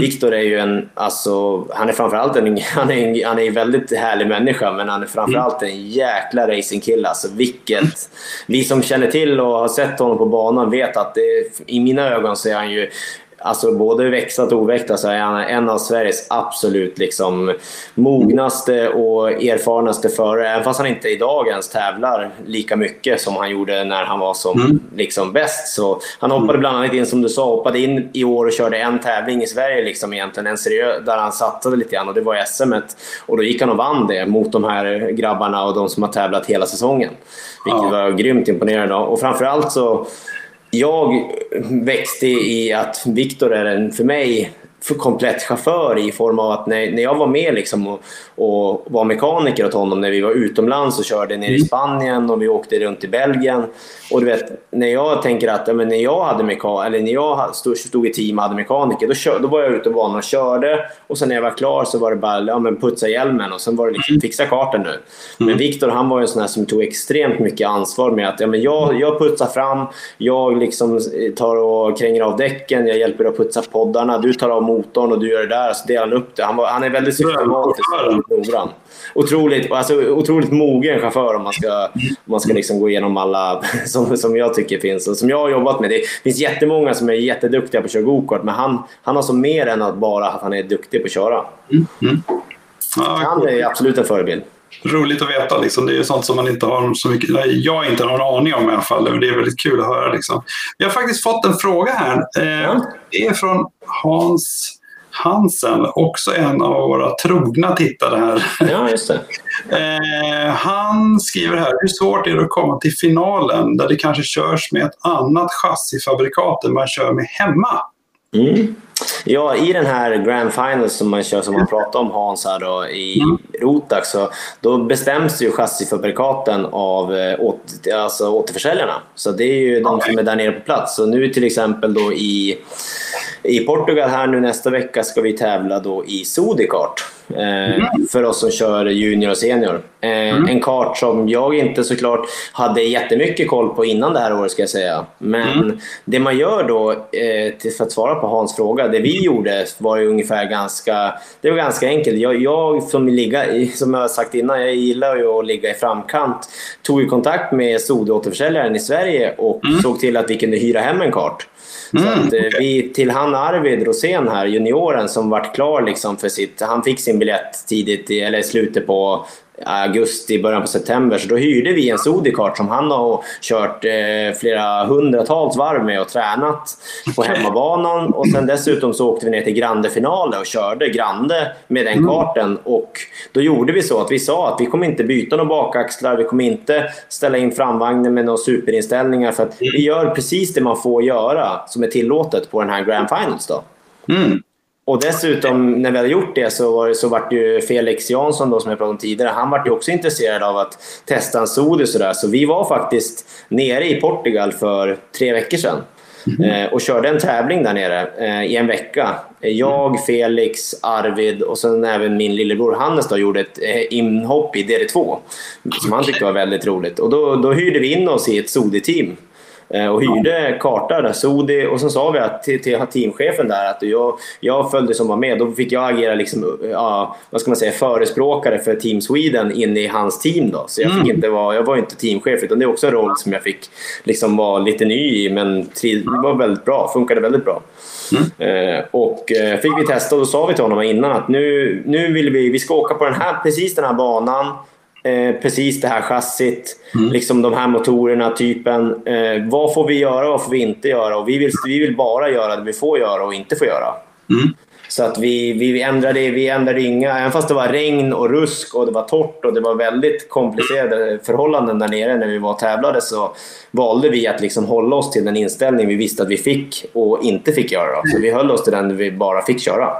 Viktor är ju en, alltså, han är framförallt en, <laughs> han är en, han är en väldigt härlig människa, men han är framförallt en jäkla racingkille. Alltså, vilket, vi som känner till och har sett honom på banan vet att det, i mina ögon så är han ju Alltså både växlat och oväxlat så är han en av Sveriges absolut liksom mognaste och erfarnaste förare. Även fast han inte idag ens tävlar lika mycket som han gjorde när han var som mm. liksom bäst. Så han hoppade bland annat in, som du sa, hoppade in i år och körde en tävling i Sverige liksom egentligen. En seriös, där han satsade lite grann och det var SM. Och då gick han och vann det mot de här grabbarna och de som har tävlat hela säsongen. Vilket ja. var grymt imponerande. Och framförallt så jag växte i att Viktor är en, för mig, för komplett chaufför i form av att när, när jag var med liksom och, och var mekaniker åt honom när vi var utomlands och körde ner i mm. Spanien och vi åkte runt i Belgien. Och du vet, när jag tänker att ja, men när jag hade meka eller när jag stod, stod i team och hade mekaniker, då, kör, då var jag ute på banan och körde. Och sen när jag var klar så var det bara ja, men putsa hjälmen och sen var det liksom mm. fixa kartan nu. Men mm. Viktor han var en sån här som tog extremt mycket ansvar med att ja, men jag, jag putsar fram, jag liksom tar och kränger av däcken, jag hjälper att putsa poddarna, du tar av motorn och du gör det där. Så delar han upp det. Han, var, han är väldigt systematisk och noggrann. Otroligt, alltså, otroligt mogen chaufför om man ska, om man ska liksom gå igenom alla <laughs> som, som jag tycker finns och som jag har jobbat med. Det finns jättemånga som är jätteduktiga på att köra gokart men han, han har så mer än att bara att han är duktig på att köra. Mm. Mm. Ja, han är absolut en förebild. Roligt att veta. Liksom. Det är sånt som man inte har så mycket, jag inte har någon aning om i alla fall. Det är väldigt kul att höra. Liksom. Vi har faktiskt fått en fråga här. Eh, det är från Hans Hansen, också en av våra trogna tittare här. Ja, just det. <laughs> Eh, han skriver här, hur svårt är det att komma till finalen där det kanske körs med ett annat chassifabrikat än man kör med hemma? Mm. Ja, i den här Grand Final som man kör, som man pratade om Hans här då, i mm. Rotax, så då bestäms ju chassifabrikaten av eh, åter, alltså återförsäljarna. Så det är ju de som är där nere på plats. Så nu till exempel då i, i Portugal här nu nästa vecka ska vi tävla då i Sodikart. Eh, mm. För oss som kör junior och senior. Eh, mm. En kart som jag inte såklart hade jättemycket koll på innan det här året ska jag säga. Men mm. det man gör då, för att svara på Hans fråga, det vi gjorde var ju ungefär ganska, det var ganska enkelt. Jag, jag som, ligga, som jag sagt innan, jag gillar ju att ligga i framkant. Tog ju kontakt med Sode-återförsäljaren i Sverige och mm. såg till att vi kunde hyra hem en kart. Mm, så att, okay. vi, till han Arvid Rosén här, junioren, som vart klar liksom för sitt... Han fick sin biljett tidigt, i, eller i slutet på augusti, början på september. Så då hyrde vi en Sodikart som han har kört eh, flera hundratals varv med och tränat på hemmabanan. Och sen dessutom så åkte vi ner till Grande-finalen och körde Grande med den mm. karten. Och då gjorde vi så att vi sa att vi kommer inte byta några bakaxlar, vi kommer inte ställa in framvagnen med några superinställningar. För att vi gör precis det man får göra som är tillåtet på den här Grand Finals. Då. Mm. Och dessutom, när vi hade gjort det så var, så var ju Felix Jansson, då, som jag pratade om tidigare, han var ju också intresserad av att testa en Sodi. Så, så vi var faktiskt nere i Portugal för tre veckor sedan. Mm. Och körde en tävling där nere eh, i en vecka. Jag, Felix, Arvid och sen även min lillebror Hannes då, gjorde ett eh, inhopp i DD2 som han tyckte var väldigt roligt. Och då, då hyrde vi in oss i ett Sodi-team och hyrde karta där, Sodi. Och sen sa vi att, till, till teamchefen där att jag, jag följde som var med. Då fick jag agera liksom, ja, vad ska man säga, förespråkare för Team Sweden inne i hans team. Då. Så jag, fick mm. inte vara, jag var inte teamchef utan det är också en roll som jag fick liksom vara lite ny i. Men det var väldigt bra, funkade väldigt bra. Mm. Eh, och eh, fick vi testa och då sa vi till honom innan att nu, nu vill vi, vi ska åka på den här, precis den här banan eh, precis det här chassit, mm. liksom de här motorerna, typen. Eh, vad får vi göra, vad får vi inte göra? Och vi vill, vi vill bara göra det vi får göra och inte får göra. Mm. Så att vi, vi, ändrade, vi ändrade inga, även fast det var regn och rusk och det var torrt och det var väldigt komplicerade förhållanden där nere när vi var och tävlade så valde vi att liksom hålla oss till den inställning vi visste att vi fick och inte fick göra. Så vi höll oss till den vi bara fick köra.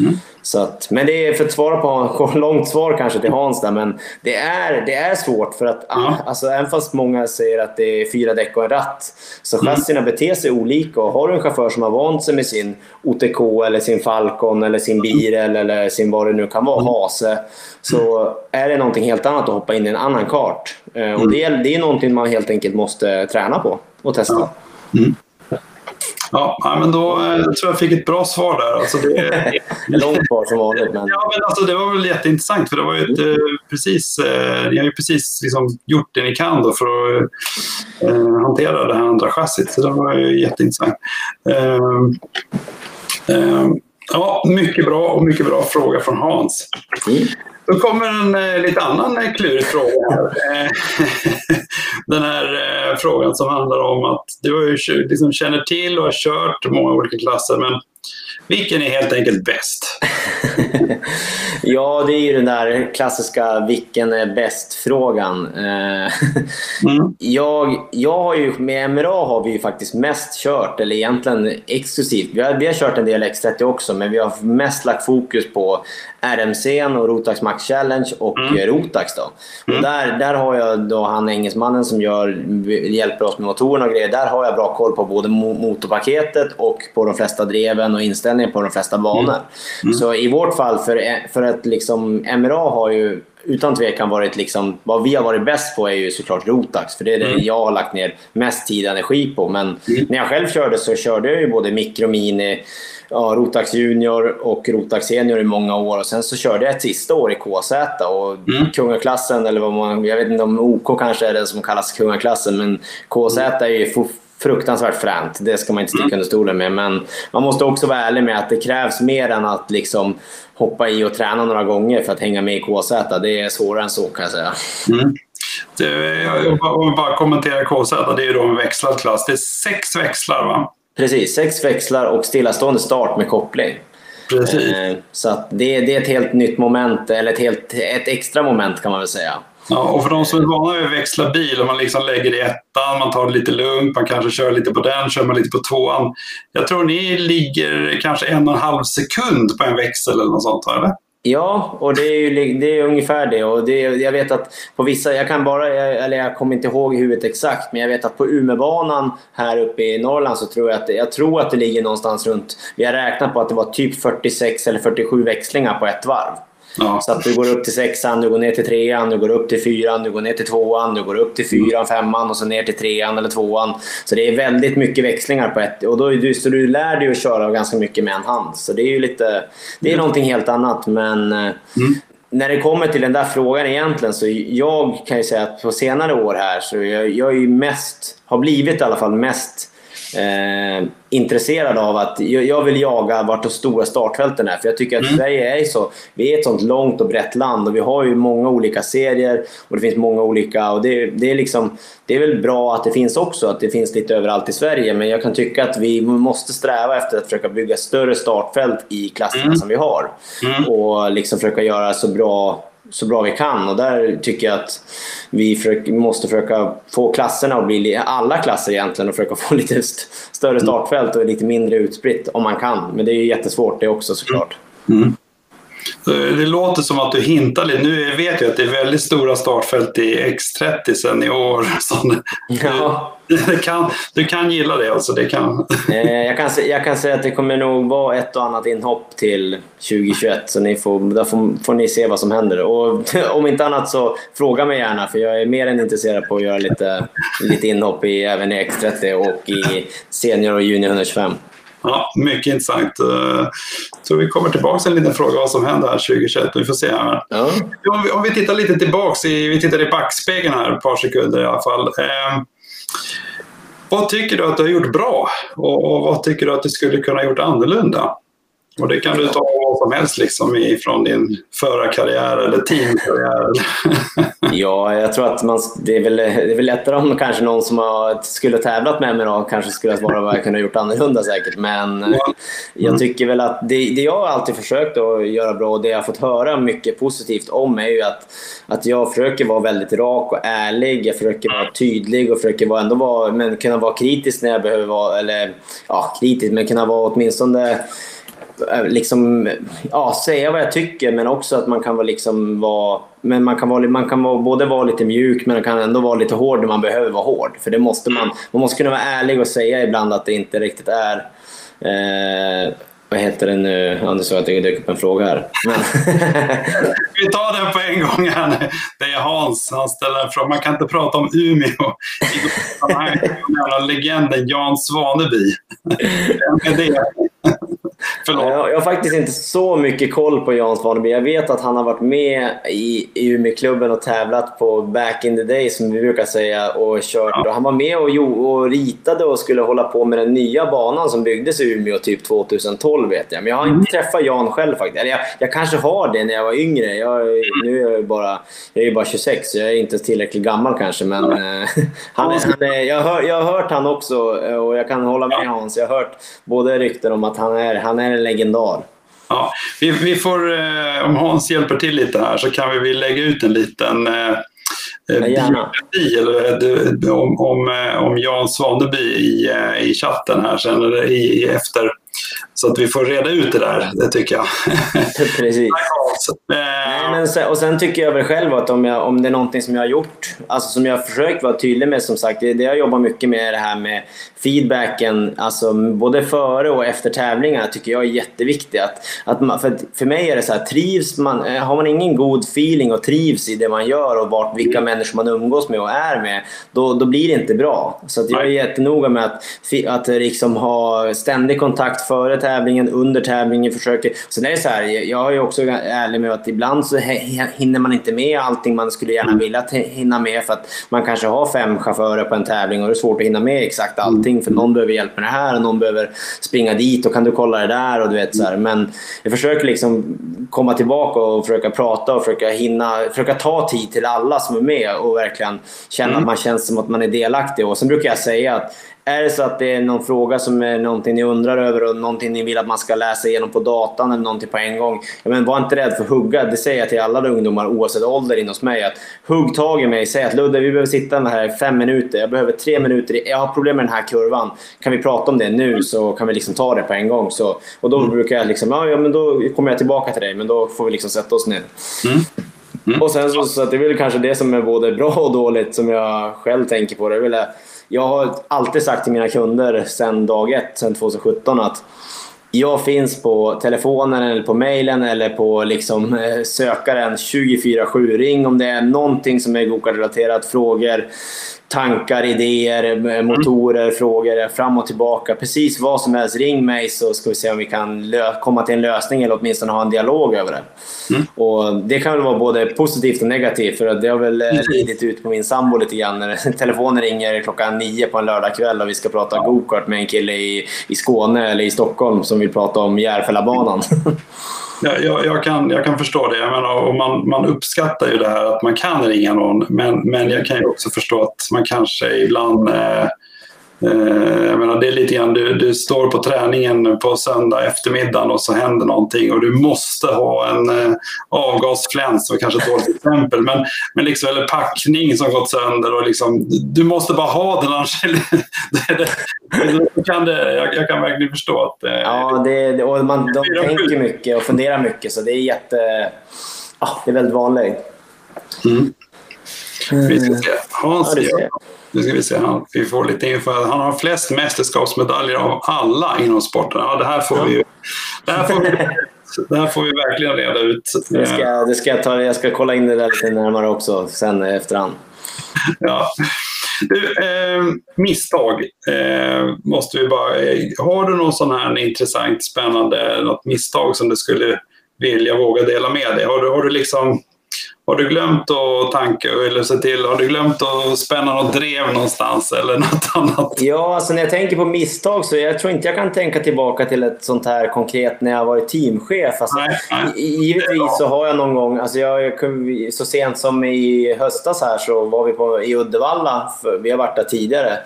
Mm. Så att, men det är för att svara på <laughs> långt svar kanske till Hans där, men det är, det är svårt för att mm. alltså, även fast många säger att det är fyra däck och en ratt så mm. chassina beter sig olika och har du en chaufför som har vant sig med sin OTK eller sin Falcon eller sin Birel eller sin vad det nu kan vara, mm. Hase, så är det någonting helt annat att hoppa in i en annan kart. Eh, och mm. det, är, det är någonting man helt enkelt måste träna på och testa. Mm. Ja, men då eh, tror jag fick ett bra svar där. Alltså det, <laughs> Långt svar som vanligt. Men... Ja, men alltså det var väl jätteintressant för det var ju ett, eh, precis, eh, ni har ju precis liksom gjort det ni kan för att eh, hantera det här andra chassit. Så det var ju jätteintressant. Eh, eh, ja, mycket bra och mycket bra fråga från Hans. Mm. Då kommer en eh, lite annan eh, klurig fråga. Eh, <laughs> den här eh, frågan som handlar om att du liksom känner till och har kört många olika klasser, men vilken är helt enkelt bäst? <laughs> ja, det är ju den där klassiska vilken är bäst-frågan. Eh, mm. jag, jag har ju, med MRA har vi ju faktiskt mest kört, eller egentligen exklusivt. Vi har, vi har kört en del X30 också, men vi har mest lagt fokus på RMC och Rotax Max Challenge och mm. Rotax. Då. Mm. Och där, där har jag då han engelsmannen som gör, hjälper oss med motorerna och grejer. Där har jag bra koll på både motorpaketet och på de flesta dreven och inställningar på de flesta banor. Mm. mm. Så i vårt fall, för, för att liksom, MRA har ju utan tvekan varit liksom, vad vi har varit bäst på är ju såklart Rotax. För det är det mm. jag har lagt ner mest tid och energi på. Men mm. när jag själv körde så körde jag ju både mikro, mini, ja, Rotax Junior och Rotax Senior i många år. Och sen så körde jag ett sista år i KZ. Och mm. Kungaklassen, eller vad man, jag vet inte om OK kanske är det som kallas kungaklassen, men KZ är ju fruktansvärt fränt. Det ska man inte sticka under stolen med. Men man måste också vara ärlig med att det krävs mer än att liksom hoppa i och träna några gånger för att hänga med i KZ. Det är svårare än så kan jag säga. Mm. Det, jag, bara kommentera KZ, det är ju då en växlad klass. Det är sex växlar va? Precis, sex växlar och stillastående start med koppling. Precis. Eh, så det, det, är ett helt nytt moment, eller ett, helt, ett extra moment kan man väl säga. Ja, och för de som är vana vid att växla bil, man liksom lägger i ettan, man tar det lite lugnt, man kanske kör lite på den, kör man lite på tvåan. Jag tror ni ligger kanske en och en halv sekund på en växel eller något sånt, eller? Ja, och det är, ju, det är ungefär det. Och det, jag vet att på vissa, jag kan bara, eller jag kommer inte ihåg i huvudet exakt, men jag vet att på Umebanan här uppe i Norrland så tror jag att, jag tror att det ligger någonstans runt, vi har räknat på att det var typ 46 eller 47 växlingar på ett varv. Ja. Så att du går upp till sexan, du går ner till trean, du går upp till fyran, du går ner till tvåan, du går upp till fyran, femman och så ner till trean eller tvåan. Så det är väldigt mycket växlingar på ett. Och då, du, så du lär dig att köra ganska mycket med en hand. Så det är ju lite... Det är mm. någonting helt annat. Men eh, mm. när det kommer till den där frågan egentligen så jag kan ju säga att på senare år här så jag, jag är mest, har blivit i alla fall mest eh, intresserad av att jag, vill jaga vart de stora startfälten är. För jag tycker att mm. Sverige är så, vi är ett sånt långt och brett land och vi har ju många olika serier och det finns många olika och det, det är liksom det är väl bra att det finns också, att det finns lite överallt i Sverige. Men jag kan tycka att vi måste sträva efter att försöka bygga större startfält i klasserna mm. som vi har. Mm. Och liksom försöka göra så bra så bra vi kan. Och där tycker jag att vi måste försöka få klasserna att bli, alla klasser egentligen, och försöka <laughs> få lite större mm. startfält och lite mindre utspritt om man kan. Men det är ju jättesvårt det också såklart. Mm. Det låter som att du hintar lite. Nu vet jag att det är väldigt stora startfält i X30 sen i år. <laughs> Så ja. du, kan, du kan gilla det alltså? Det kan. Eh, jag, kan, jag kan säga att det kommer nog vara ett och annat inhopp till 2021. Så ni får, där får, får ni se vad som händer. Och <laughs> om inte annat så fråga mig gärna för jag är mer än intresserad på att göra lite, lite inhopp i, även i X30 och i senior och junior 125. Ja, mycket intressant. Så vi kommer tillbaka till en liten fråga vad som händer här 2021. Vi får se här. Ja. Om, vi, om vi tittar lite tillbaka, i, vi tittar i backspegeln här ett par sekunder i alla fall. Eh, vad tycker du att du har gjort bra och, och vad tycker du att du skulle kunna gjort annorlunda? Och det kan du ta vad som helst liksom ifrån din förarkarriär eller teamkarriär. <laughs> ja, jag tror att man, det, är väl, det är väl lättare om kanske någon som har, skulle ha tävlat med mig då kanske skulle svara vad jag kunde ha gjort annorlunda säkert. Men ja. mm. jag tycker väl att det, det jag alltid försökt att göra bra och det jag har fått höra mycket positivt om är ju att, att jag försöker vara väldigt rak och ärlig. Jag försöker vara tydlig och försöker vara, ändå vara, men kunna vara kritisk när jag behöver vara, eller ja, kritisk, men kunna vara åtminstone Eh, Eh, liksom, ja, säga vad jag tycker men också att man kan vara, liksom vara, men man kan, vara, man kan vara, både vara lite mjuk men man kan ändå vara lite hård när man behöver vara hård. För det måste man, man måste kunna vara ärlig och säga ibland att det inte riktigt är eh, vad heter det nu? Ja, du sa att det dök upp en fråga här. Men... <laughs> Vi tar den på en gång här. Det är Hans. Han ställer en fråga. Man kan inte prata om Umeå. legenden Jan Svaneby. Vem är det? Förlåt. Jag, jag har faktiskt inte så mycket koll på Jan Svaneby. Jag vet att han har varit med i, i Umeåklubben och tävlat på back in the day som vi brukar säga och kört. Ja. Han var med och, och ritade och skulle hålla på med den nya banan som byggdes i Umeå typ 2012 vet jag. Men jag har inte mm. träffat Jan själv faktiskt. Eller jag, jag kanske har det när jag var yngre. Jag, nu är jag bara, jag är bara 26 så jag är inte tillräckligt gammal kanske. Men mm. <laughs> han, är, han är, jag, hör, jag har hört han också och jag kan hålla med Hans. Jag har hört både rykten om att han är, han är en legendar. Ja, vi, vi får, eh, om Hans hjälper till lite här så kan vi lägga ut en liten eh, biografi eller, om, om, eh, om Jan Svaneby i, i chatten här sen, i, efter så att vi får reda ut det där, det tycker jag. <laughs> Precis. Nej, men sen, och sen tycker jag väl själv att om, jag, om det är någonting som jag har gjort, alltså som jag har försökt vara tydlig med som sagt, det, det jag jobbar mycket med är det här med feedbacken, alltså både före och efter tävlingar tycker jag är jätteviktigt. Att, att man, för, för mig är det så här, trivs man, eh, har man ingen god feeling och trivs i det man gör och vart, vilka mm. människor man umgås med och är med, då, då blir det inte bra. Så att jag är jättenoga med att, att liksom ha ständig kontakt före tävlingen, under tävlingen. Försöker. Sen är det så här, jag är också ärlig med att ibland så hinner man inte med allting man skulle gärna vilja hinna med för att man kanske har fem chaufförer på en tävling och det är svårt att hinna med exakt allting för någon behöver hjälp med det här och någon behöver springa dit och kan du kolla det där och du vet så här. Men jag försöker liksom komma tillbaka och försöka prata och försöka hinna, försöka ta tid till alla som är med och verkligen känna mm. att man känns som att man är delaktig. Och sen brukar jag säga att är det så att det är någon fråga som är någonting ni undrar över och någonting ni vill att man ska läsa igenom på datan eller någonting på en gång. Ja, men var inte rädd för att hugga. Det säger jag till alla ungdomar oavsett ålder in hos mig. Att hugg tag i mig. Säg att Ludde, vi behöver sitta här i fem minuter. Jag behöver tre minuter. Jag har problem med den här kurvan. Kan vi prata om det nu så kan vi liksom ta det på en gång. Så, och då mm. brukar jag liksom, ja, men då kommer jag tillbaka till dig. Men då får vi liksom sätta oss ner. Mm. Mm. Och sen så, så att det är väl kanske det som är både bra och dåligt som jag själv tänker på. Det är jag har alltid sagt till mina kunder sedan dag ett, sedan 2017 att jag finns på telefonen eller på mejlen eller på liksom, eh, sökaren 24-7. Ring om det är någonting som är Gokart-relaterat, frågor tankar, idéer, motorer, frågor fram och tillbaka. Precis vad som helst. Ring mig så ska vi se om vi kan komma till en lösning eller åtminstone ha en dialog över det. Mm. Och det kan väl vara både positivt och negativt för det har väl mm. lidit ut på min sambo lite grann när <laughs> telefonen ringer klockan nio på en lördagkväll och vi ska prata gokart med en kille i, i Skåne eller i Stockholm som vill prata om Järfällabanan. <laughs> <laughs> jag, jag, kan, jag kan förstå det. Jag menar, och man, man uppskattar ju det här att man kan ringa någon. Men, men jag kan ju också förstå att man kanske ibland Eh, jag menar, det är lite grann, du, du står på träningen på söndag eftermiddag och så händer någonting och du måste ha en eh, avgasfläns, var kanske ett dåligt exempel, men, men liksom, eller packning som gått sönder. Och liksom, du måste bara ha den annars <laughs> det, det, kan det, jag, jag, kan verkligen förstå att... Eh, ja, det, och man, de tänker mycket och funderar mycket så det är jätte... Ja, det är väldigt vanligt. Mm. Vi ska se. Hans ja, nu ska vi se, han, vi får lite info. Han har flest mästerskapsmedaljer av alla inom sporten. Ja, det här får vi det här får vi, <laughs> det här får vi verkligen reda ut. Det ska, det ska jag, ta, jag ska kolla in det där lite närmare också sen efterhand. <laughs> Ja. Du, eh, misstag eh, måste vi bara... Eh, har du någon sån här intressant, spännande, något misstag som du skulle vilja våga dela med dig? Har du, har du liksom har du glömt att tanka eller se till, har du glömt att spänna något drev någonstans eller <laughs> något annat? Ja, alltså när jag tänker på misstag så jag tror inte jag kan tänka tillbaka till ett sånt här konkret när jag varit teamchef. Alltså, nej, nej. Givetvis så har jag någon gång, alltså jag, så sent som i höstas här så var vi på, i Uddevalla, vi har varit där tidigare.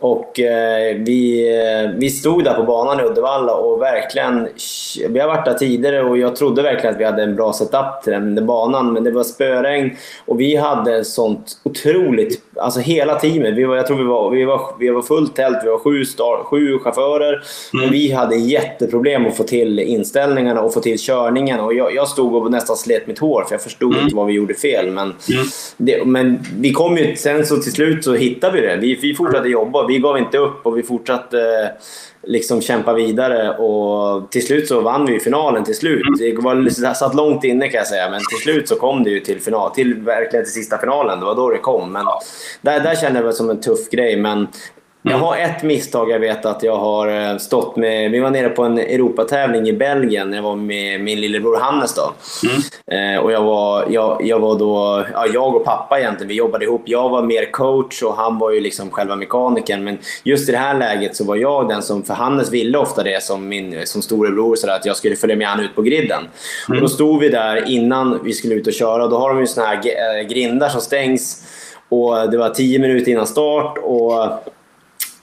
Och eh, vi, eh, vi stod där på banan i Uddevalla och verkligen... Vi har varit där tidigare och jag trodde verkligen att vi hade en bra setup till den, den banan. Men det var spöregn och vi hade sånt otroligt... Alltså hela teamet. Vi var, jag tror vi var, vi var, vi var fullt tält. Vi var sju, star, sju chaufförer. Mm. Men vi hade jätteproblem att få till inställningarna och få till körningen. Och jag, jag stod och nästan slet mitt hår för jag förstod mm. inte vad vi gjorde fel. Men, mm. det, men vi kom ju... Sen så till slut så hittade vi det. Vi, vi fortsatte jobba vi gav inte upp och vi fortsatte liksom kämpa vidare och till slut så vann vi finalen till slut. Det var, satt långt inne kan jag säga, men till slut så kom det ju till final, till verkligen till sista finalen. Det var då det kom. Men där, där kände jag det som en tuff grej, men jag mm. har ett misstag jag vet att jag har eh, stått med. Vi var nere på en Europatävling i Belgien. Jag var med min lillebror Hannes då. Mm. Eh, och jag var, jag, jag var då, ja, jag och pappa egentligen, vi jobbade ihop. Jag var mer coach och han var ju liksom själva mekanikern. Men just i det här läget så var jag den som, för Hannes ville ofta det som, min, som storebror, så att jag skulle följa med honom ut på griden. Mm. Och då stod vi där innan vi skulle ut och köra. Då har de ju såna här eh, grindar som stängs. Och det var tio minuter innan start. och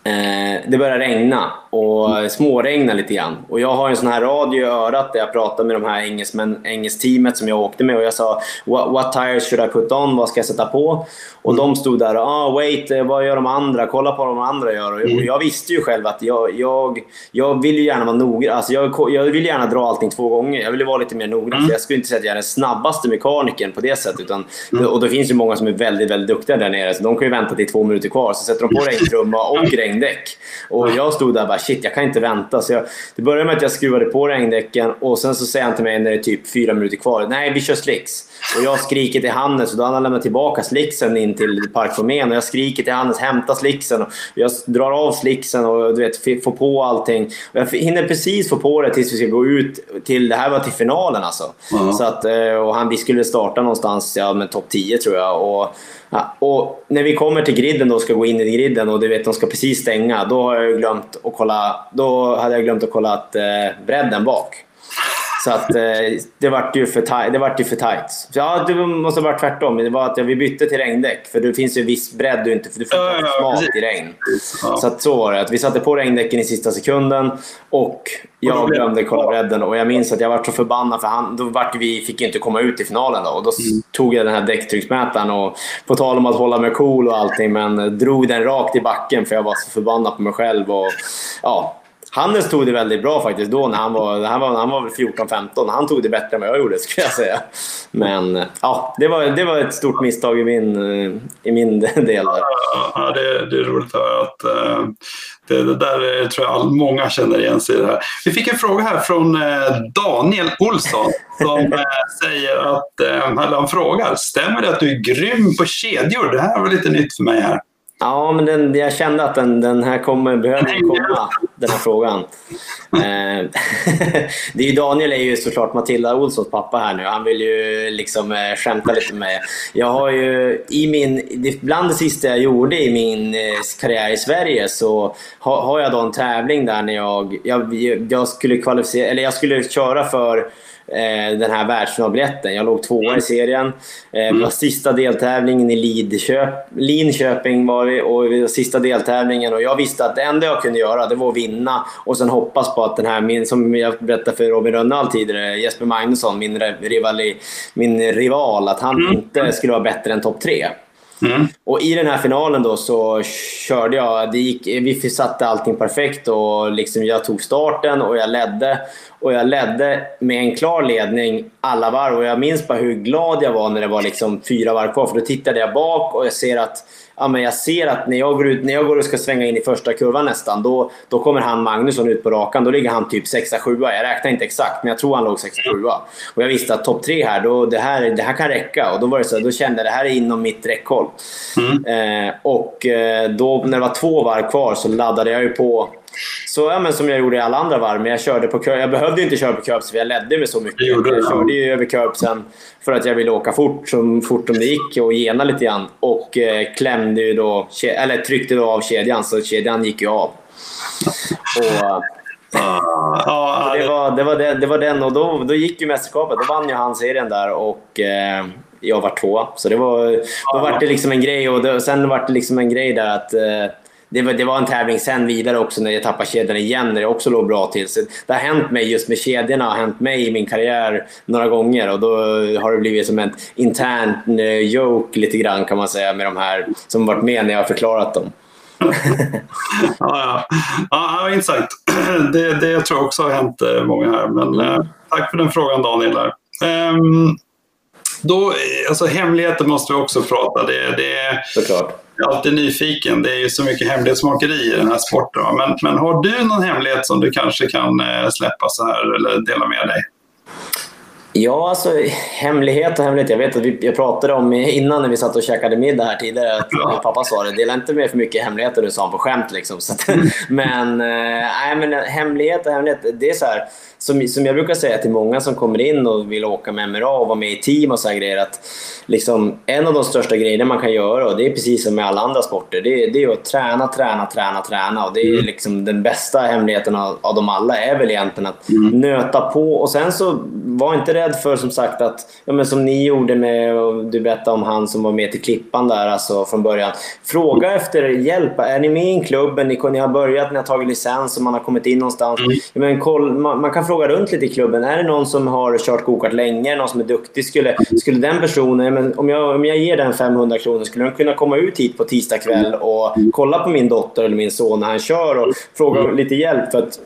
Eh, det började regna och småregna lite grann. Och jag har en sån här radio i örat där jag pratar med de här engelsmän, engelskt som jag åkte med och jag sa what, what tires should I put on? Vad ska jag sätta på? Och mm. de stod där och ah, wait, eh, vad gör de andra? Kolla på vad de andra gör. Och mm. jag visste ju själv att jag, jag, jag vill ju gärna vara noggrann. Alltså jag, jag vill gärna dra allting två gånger. Jag vill vara lite mer noggrann. Mm. jag skulle inte säga att jag är den snabbaste mekanikern på det sättet. Utan, mm. Och det finns ju många som är väldigt, väldigt duktiga där nere. Så de kan ju vänta till två minuter kvar. Så sätter de på regntrumma och regndäck. Och jag stod där och bara shit, jag kan inte vänta. Så jag, det började med att jag skruvade på regndäcken och sen så säger han till mig när det är typ fyra minuter kvar. Nej, vi kör slicks. Och jag skriker till Hannes och då har han lämnat tillbaka slicksen in till parkformén. Och jag skriker till Hannes, hämta slicksen. Och jag drar av slicksen och du vet, får på allting. Och jag hinner precis få på det tills vi ska gå ut till, det här var till finalen alltså. Mm. Så att, eh, och han, vi skulle starta någonstans, ja med topp 10 tror jag. Och, ja, och när vi kommer till griden och ska gå in i griden och du vet, de ska precis stänga. Då har jag glömt att kolla, då hade jag glömt att kolla att, eh, bredden bak. Så att, eh, det vart ju för, taj- det vart ju för tight. Ja, det måste ha varit tvärtom. Det var att vi bytte till regndäck. För det finns ju viss bredd du inte, för du får inte ja, ja, smak i regn. Ja. Så att så var det. Att vi satte på regndäcken i sista sekunden och jag glömde kolla bredden. Och jag minns att jag var så förbannad för han, då vart vi fick inte komma ut i finalen. Då. Och då mm. tog jag den här däcktrycksmätaren och på tal om att hålla mig cool och allting, men drog den rakt i backen för jag var så förbannad på mig själv. Och, ja, Hannes tog det väldigt bra faktiskt då när han var, han var, han var 14-15. Han tog det bättre än vad jag gjorde skulle jag säga. Men ja, det var, det var ett stort misstag i min, i min del. Där. Ja, det, det är roligt att höra att eh, det, det, där tror jag många känner igen sig i det här. Vi fick en fråga här från eh, Daniel Olsson som eh, säger att, eller han frågar, stämmer det att du är grym på kedjor? Det här var lite nytt för mig här. Ja, men den, jag kände att den, den här kommer behöver komma, den här frågan. Eh, <laughs> det är ju, Daniel är ju såklart Matilda Olssons pappa här nu. Han vill ju liksom eh, skämta lite med Jag har ju i min, bland det sista jag gjorde i min eh, karriär i Sverige så har, har jag då en tävling där när jag, jag, jag skulle kvalificera, eller jag skulle köra för den här världsfinalbiljetten. Jag låg tvåa i serien. Eh, mm. var sista deltävlingen i Lidköp, Linköping var vi och vi var sista deltävlingen och jag visste att det enda jag kunde göra det var att vinna och sen hoppas på att den här, min, som jag berättade för Robin Rönnall tidigare, Jesper Magnusson, min, rivali, min rival, att han mm. inte skulle vara bättre än topp tre. Mm. Och I den här finalen då så körde jag. Det gick, vi satte allting perfekt och liksom jag tog starten och jag ledde. Och jag ledde med en klar ledning alla varv. Och jag minns bara hur glad jag var när det var liksom fyra varv kvar. För då tittade jag bak och jag ser att ja, men jag ser att när jag, går ut, när jag går och ska svänga in i första kurvan nästan, då, då kommer han Magnusson ut på rakan. Då ligger han typ 6-7. Jag räknar inte exakt, men jag tror han låg 6-7. Och jag visste att topp tre här, då, det här, det här kan räcka. Och då, var det så, då kände jag att det här är inom mitt räckhåll. Mm. Eh, och eh, då, när det var två varv kvar så laddade jag ju på så ja, men som jag gjorde i alla andra varv, men jag körde på Jag behövde inte köra på curbs för jag ledde med så mycket. Jag körde ju över curbsen för att jag ville åka fort, så fort som det gick och gena lite grann. Och eh, klämde ju då, eller tryckte då av kedjan, så kedjan gick ju av. Och, Ah, det, var, det, var det, det var den och då, då gick ju mästerskapet. Då vann ju han serien där och eh, jag var två. Så det var, då var det liksom en grej och det, sen var det liksom en grej där att eh, det var, det var en tävling sen vidare också när jag tappade kedjan igen, när det också låg bra till. Så det har hänt mig just med kedjorna, har hänt mig i min karriär några gånger och då har det blivit som en intern eh, joke lite grann kan man säga med de här som varit med när jag har förklarat dem. <laughs> ja, ja. ja, intressant. <clears throat> Det, det tror jag också har hänt eh, många här. Men mm. eh, tack för den frågan Daniel. Um, då, alltså, hemligheter måste vi också prata. Det, det, Såklart jag är alltid nyfiken. Det är ju så mycket hemlighetsmakeri i den här sporten. Men, men har du någon hemlighet som du kanske kan eh, släppa så här eller dela med dig? Ja, alltså hemlighet och hemlighet. Jag vet att vi, jag pratade om innan när vi satt och käkade middag här tidigare att ja. pappa sa det. Dela inte med för mycket hemligheter, du sa han på skämt. Liksom. <laughs> Att, men, äh, men hemlighet och hemlighet, det är så här som, som jag brukar säga till många som kommer in och vill åka med MRA och vara med i team och så här grejer. Att liksom, en av de största grejerna man kan göra, och det är precis som med alla andra sporter, det är, det är att träna, träna, träna, träna. Och det är mm. liksom den bästa hemligheten av, av dem alla är väl egentligen att mm. nöta på. Och sen så var inte rädd för som sagt att, ja, men som ni gjorde med, du berättade om han som var med till Klippan där alltså från början. Fråga efter hjälp. Är ni med i en klubb? Ni, ni har börjat, ni har tagit licens och man har kommit in någonstans. Mm. Men koll, man, man kan fråga runt lite i klubben. Är det någon som har kört gokart länge, någon som är duktig? Skulle, skulle den personen, men om, jag, om jag ger den 500 kronor, skulle den kunna komma ut hit på tisdag kväll och kolla på min dotter eller min son när han kör och fråga lite hjälp? För att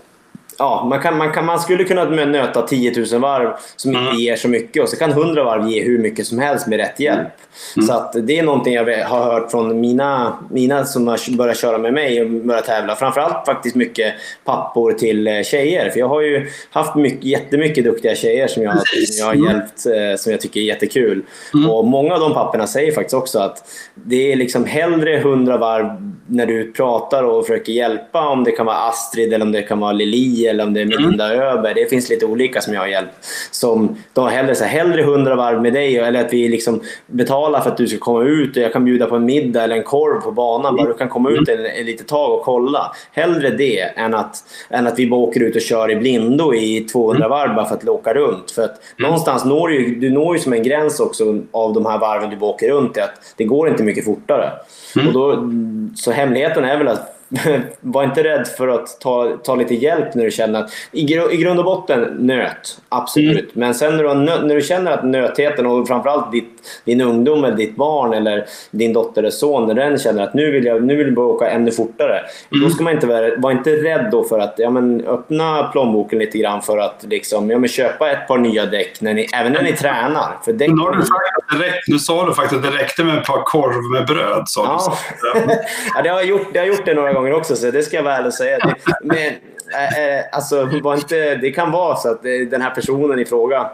ja, man, kan, man, kan, man skulle kunna nöta 10 000 varv som inte mm. ger så mycket och så kan 100 varv ge hur mycket som helst med rätt hjälp. Mm. Så att det är någonting jag har hört från mina, mina som har börjat köra med mig och börjat tävla. Framförallt faktiskt mycket pappor till eh, tjejer. För jag har ju haft mycket, jättemycket duktiga tjejer som jag, som jag har mm. hjälpt, eh, som jag tycker är jättekul. Mm. Och många av de papporna säger faktiskt också att det är liksom hellre 100 varv när du pratar och försöker hjälpa, om det kan vara Astrid eller om det kan vara Lili eller om det är. Melinda mm. Öberg. Det finns lite olika som jag har hjälpt. Som, de har hellre, så här, hellre 100 varv med dig eller att vi liksom betalar för att du ska komma ut och jag kan bjuda på en middag eller en korv på banan. Bara du kan komma ut en, en litet tag och kolla. Hellre det än att, än att vi bara åker ut och kör i blindo i 200 mm. varv bara för att åka runt. För att mm. någonstans når du, du når ju som en gräns också av de här varven du bara åker runt i att det går inte mycket fortare. Mm. Och då, så hemligheten är väl att <laughs> var inte rädd för att ta, ta lite hjälp när du känner att... I, gr i grund och botten, nöt. Absolut. Mm. Men sen när du, när du känner att nötheten och framförallt ditt, din ungdom eller ditt barn eller din dotter eller son, när den känner att nu vill jag, nu vill jag bara åka ännu fortare. Mm. Då ska man inte vara, var inte rädd då för att ja, men, öppna plånboken lite grann för att liksom, ja, men, köpa ett par nya däck, när ni, även när ni tränar. För däck... nu, har du sagt räck, nu sa du faktiskt att det räckte med ett par korv med bröd. Sa ja. Du. <laughs> ja, det har gjort, det har gjort det några gånger gånger också, så det ska jag vara ärlig och säga. Men, äh, alltså, var inte, det kan vara så att den här personen i fråga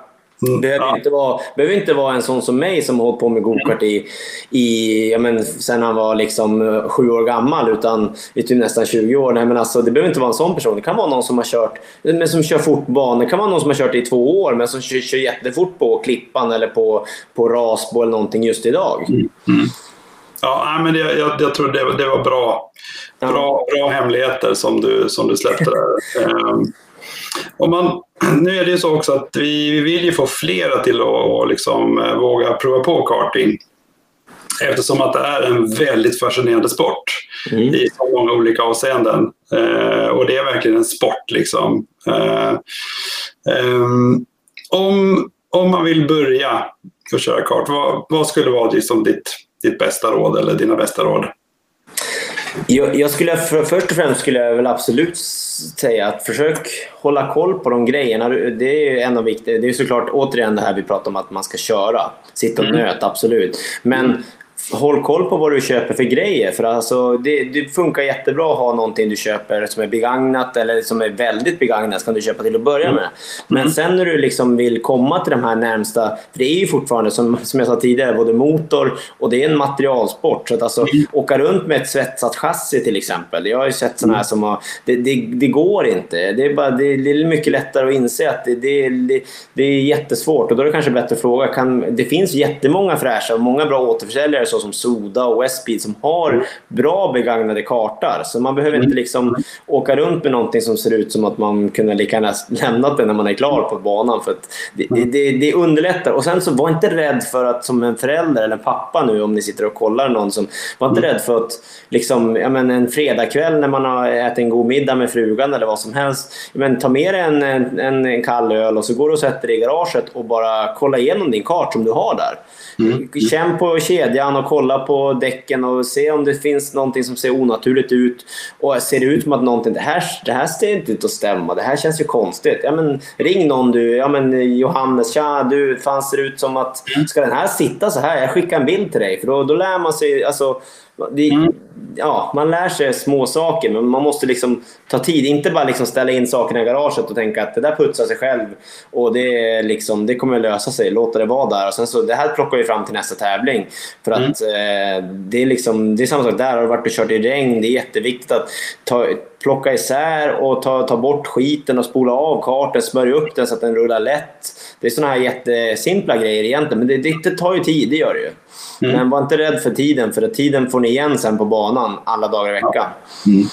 Mm. Behöver, ja. inte vara, behöver inte vara en sån som mig som har hållit på med gokart i, i, ja, men, sen han var liksom eh, sju år gammal, utan i typ nästan 20 år. Nej, men alltså, det behöver inte vara en sån person. Det kan vara någon som har kört men som kör fortbanor. Det kan vara någon som har kört i två år men som kör, kör jättefort på Klippan eller på, på Rasbo eller någonting just idag. Mm. Mm. Ja, men det, jag, jag tror det, det var bra, bra, bra hemligheter som du, som du släppte där. om man, nu är det ju så också att vi, vi vill ju få flera till att liksom, eh, våga prova på karting. Eftersom att det är en väldigt fascinerande sport mm. i så många olika avseenden. Eh, och det är verkligen en sport. Liksom. Eh, eh, om, om man vill börja att köra kart, vad, vad skulle vara liksom ditt, ditt bästa råd eller dina bästa råd? Jag, jag skulle, för, först och främst skulle jag väl absolut säga att försök hålla koll på de grejerna. Det är en av viktiga, Det är såklart återigen det här vi pratar om att man ska köra. Sitta och mm. nöta, absolut. Men håll koll på vad du köper för grejer. För alltså, det, det, funkar jättebra att ha någonting du köper som är begagnat eller som är väldigt begagnat kan du köpa till att börja med. Men mm. sen när du liksom vill komma till de här närmsta, för det är ju fortfarande som, som jag sa tidigare, både motor och det är en materialsport. Så att alltså, mm. åka runt med ett svetsat chassi till exempel. Jag har ju sett sådana här mm. som har, det, det, det, går inte. Det är, bara, det, är mycket lättare att inse att det, det, det, det är jättesvårt och då är det kanske bättre att fråga. Kan, det finns jättemånga fräscha och många bra återförsäljare så som Soda och Westbeat som har mm. bra begagnade kartor. Så man behöver inte mm. liksom åka runt med någonting som ser ut som att man kunde lika gärna lämnat det när man är klar på banan. För det, det, det, det underlättar. Och sen så var inte rädd för att som en förälder eller en pappa nu om ni sitter och kollar någon som var inte mm. rädd för att liksom, ja, men en fredagkväll när man har ätit en god middag med frugan eller vad som helst. Men ta med dig en, en, en kall öl och så går du och sätter dig i garaget och bara kolla igenom din kart som du har där. Mm. Känn på kedjan och kolla på däcken och se om det finns någonting som ser onaturligt ut. Och ser det ut som att någonting, det här, det här ser inte ut att stämma, det här känns ju konstigt. Ja, men, ring någon du, ja men Johannes, tja du, fan ser det ut som att, ska den här sitta så här? Jag skickar en bild till dig. För då, då lär man sig, alltså, det, mm. ja, man lär sig små saker men man måste liksom ta tid. Inte bara liksom ställa in sakerna i garaget och tänka att det där putsar sig själv och det, liksom, det kommer att lösa sig. Låta det vara där. Och sen så, det här plockar vi fram till nästa tävling. För att mm. eh, det, är liksom, det är samma sak där. Har du varit och kört i regn, det är jätteviktigt att ta, plocka isär och ta, ta bort skiten och spola av kartan, smörja upp den så att den rullar lätt. Det är såna här jättesimpla grejer egentligen, men det, det tar ju tid, det gör det ju. Mm. Men var inte rädd för tiden, för att tiden får ni igen sen på banan alla dagar i veckan. Mm.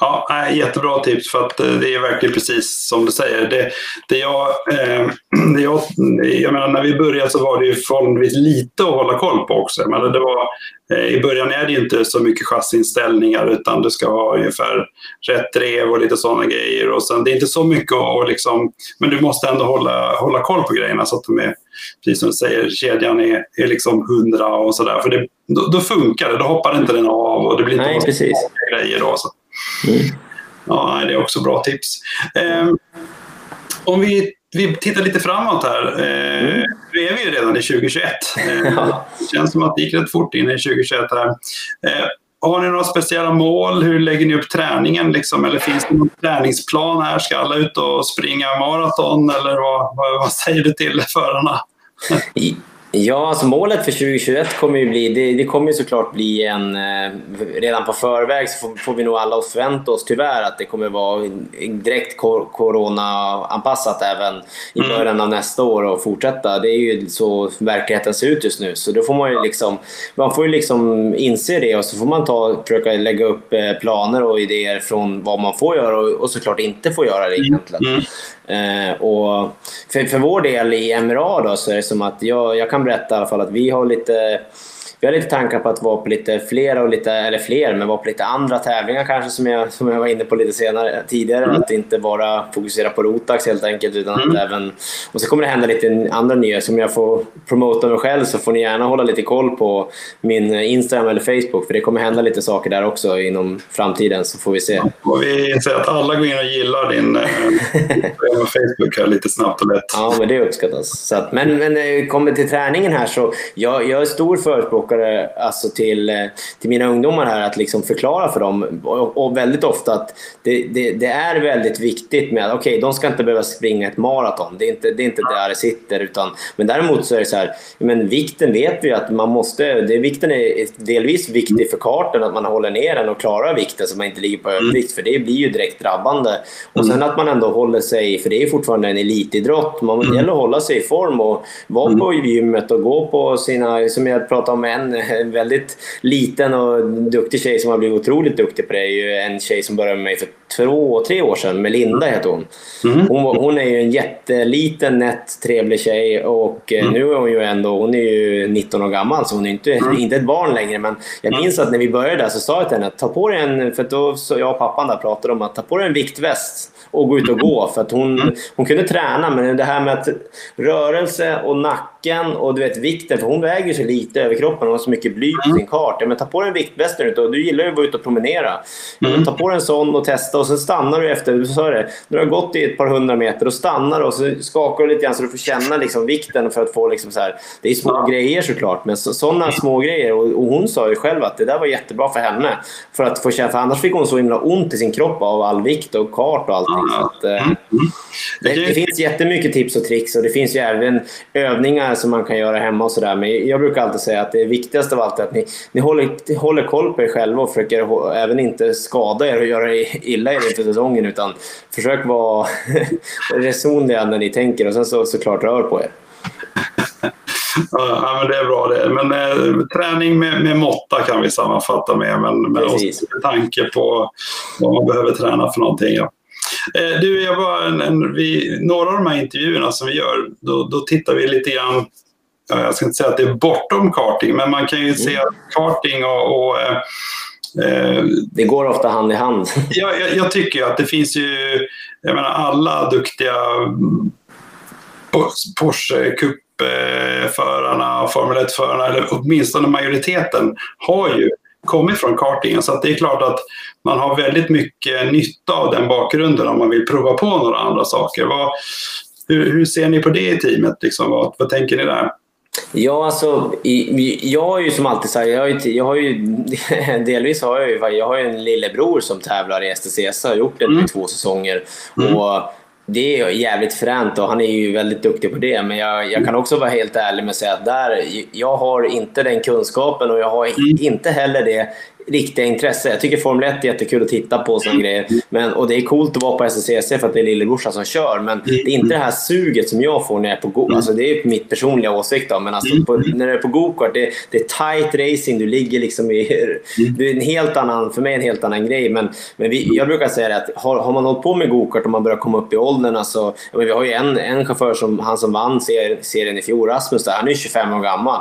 Ja, jättebra tips för att eh, det är verkligen precis som du säger. Det, det jag, eh, <clears throat> det jag, jag menar, när vi började så var det ju förhållandevis lite att hålla koll på också. Jag menar, det var, eh, I början är det inte så mycket chassinställningar utan du ska ha ungefär rätt drev och lite sådana grejer. Och sen, det är inte så mycket att liksom, men du måste ändå hålla, hålla koll på grejerna så att de är, precis som du säger, kedjan är, är liksom hundra och sådär. För det, då, då, funkar det, då hoppar inte den av och det blir inte Nej, precis. grejer. Då, så. Mm. Ja, det är också bra tips. Eh, om vi, vi tittar lite framåt här. Eh, mm. Nu är vi ju redan i 2021. Eh, det känns som att det gick rätt fort in i 2021 här. Eh, har ni några speciella mål? Hur lägger ni upp träningen? Liksom? Eller finns det någon träningsplan här? Ska alla ut och springa maraton? Eller vad, vad, vad säger du till förarna? Ja, alltså målet för 2021 kommer ju bli, det, det kommer ju såklart bli en... Eh, redan på förväg så får, får, vi nog alla förvänta oss tyvärr att det kommer vara direkt corona-anpassat även i mm. början av nästa år och fortsätta. Det är ju så verkligheten ser ut just nu. Så då får man ju liksom, man får ju liksom inse det och så får man ta, försöka lägga upp eh, planer och idéer från vad man får göra och, och såklart inte får göra det egentligen. Eh, och för, för vår del i MRA då, så är det som att jag, jag kan berätta i alla fall att vi har lite vi har lite tankar på att vara på lite fler, och lite, eller fler, men vara på lite andra tävlingar kanske som jag, som jag var inne på lite senare tidigare. Mm. Att inte bara fokusera på Rotax helt enkelt. Utan mm. att även, och så kommer det hända lite andra nya. Så om jag får promota mig själv så får ni gärna hålla lite koll på min Instagram eller Facebook. För det kommer hända lite saker där också inom framtiden så får vi se. Och vi säger att alla går in och gillar din eh, Facebook här lite snabbt och lätt. Ja, men det uppskattas. Så att, men, men det kommer till träningen här så jag, jag är stor förespråkare kartåkare alltså till, eh, till mina ungdomar här att liksom förklara för dem och, och väldigt ofta att det, det, det, är väldigt viktigt med att okej, okay, de ska inte behöva springa ett maraton. Det är inte, det är inte där det sitter. Utan, men däremot så är det så här, men vikten vet vi att man måste, det, vikten är delvis viktig för kartan, att man håller ner den och klarar vikten så man inte ligger på övervikt, för det blir ju direkt drabbande. Och sen att man ändå håller sig, för det är fortfarande en elitidrott, man mm. gäller att hålla sig i form och vara på gymmet och gå på sina, som jag pratade om en, en väldigt liten och duktig tjej som har blivit otroligt duktig på det, är ju en tjej som började med mig för två, tre år sedan. Melinda heter hon. Mm. hon. Hon är ju en jätteliten, nätt, trevlig tjej och eh, mm. nu är hon ju ändå hon är ju 19 år gammal så hon är inte, mm. inte ett barn längre. Men jag mm. minns att när vi började där så sa jag till henne att ta på dig en, för då så jag och pappan där pratade om att ta på dig en viktväst och gå ut och gå. För att hon, mm. hon kunde träna, men det här med att rörelse och nacken och du vet vikten, för hon väger så lite över kroppen och har så mycket bly på mm. sin kart. Men ta på dig en viktväst nu och du gillar ju att vara ute och promenera. Mm. Ta på dig en sån och testa och så stannar du efter, du sa det, du har gått i ett par hundra meter och stannar och så skakar du lite grann så du får känna liksom vikten för att få liksom så här, det är små ja. grejer såklart, men så, sådana små grejer och, och, hon sa ju själv att det där var jättebra för henne. För att få känna, för annars fick hon så himla ont i sin kropp av all vikt och kart och allting. Så att, eh, mm. det, det, finns jättemycket tips och tricks och det finns ju även övningar som man kan göra hemma och sådär. Men jag brukar alltid säga att det viktigaste av allt är att ni, ni håller, håller koll på er själva och försöker även inte skada er och göra illa er inför säsongen utan försök vara <laughs> resonliga när ni tänker och sen så, såklart rör på er. Ja, men det är bra det. Men eh, träning med, med måtta kan vi sammanfatta med, men med, med tanke på vad man behöver träna för någonting. Ja. Eh, du, jag var en, en, vi, några av de här intervjuerna som vi gör, då, då tittar vi lite grann jag ska inte säga att det är bortom karting, men man kan ju mm. se att karting och, och eh det går ofta hand i hand. <laughs> ja, jag, jag, tycker att det finns ju, jag menar alla duktiga Porsche Cup-förarna, Formel 1-förarna, eller åtminstone majoriteten, har ju kommit från kartingen. Så det är klart att man har väldigt mycket nytta av den bakgrunden om man vill prova på några andra saker. Vad, hur, hur, ser ni på det i teamet? Liksom? Vad, vad tänker ni där? Ja, alltså, jag har ju som alltid sagt, jag har ju, jag har ju delvis har jag ju, jag har en lillebror som tävlar i STCC, har gjort det mm. i två säsonger. Mm. Och det är jävligt fränt och han är ju väldigt duktig på det. Men jag, jag kan också vara helt ärlig med att säga att där, jag har inte den kunskapen och jag har mm. inte heller det riktiga intresse. Jag tycker Formel 1 är jättekul att titta på sådana grejer. Men, och det är coolt att vara på SSCC för att det är lillebrorsan som kör. Men det är inte det här suget som jag får när jag är på go Alltså Det är mitt personliga åsikt. Då, men alltså på, när du är på gokart, det, det är tight racing. Du ligger liksom i... Det är en helt annan, för mig en helt annan grej. Men, men vi, jag brukar säga att har, har man hållit på med gokart och man börjar komma upp i åldern. Alltså, vi har ju en, en chaufför, som, han som vann serien i fjol, Rasmus, där, han är 25 år gammal.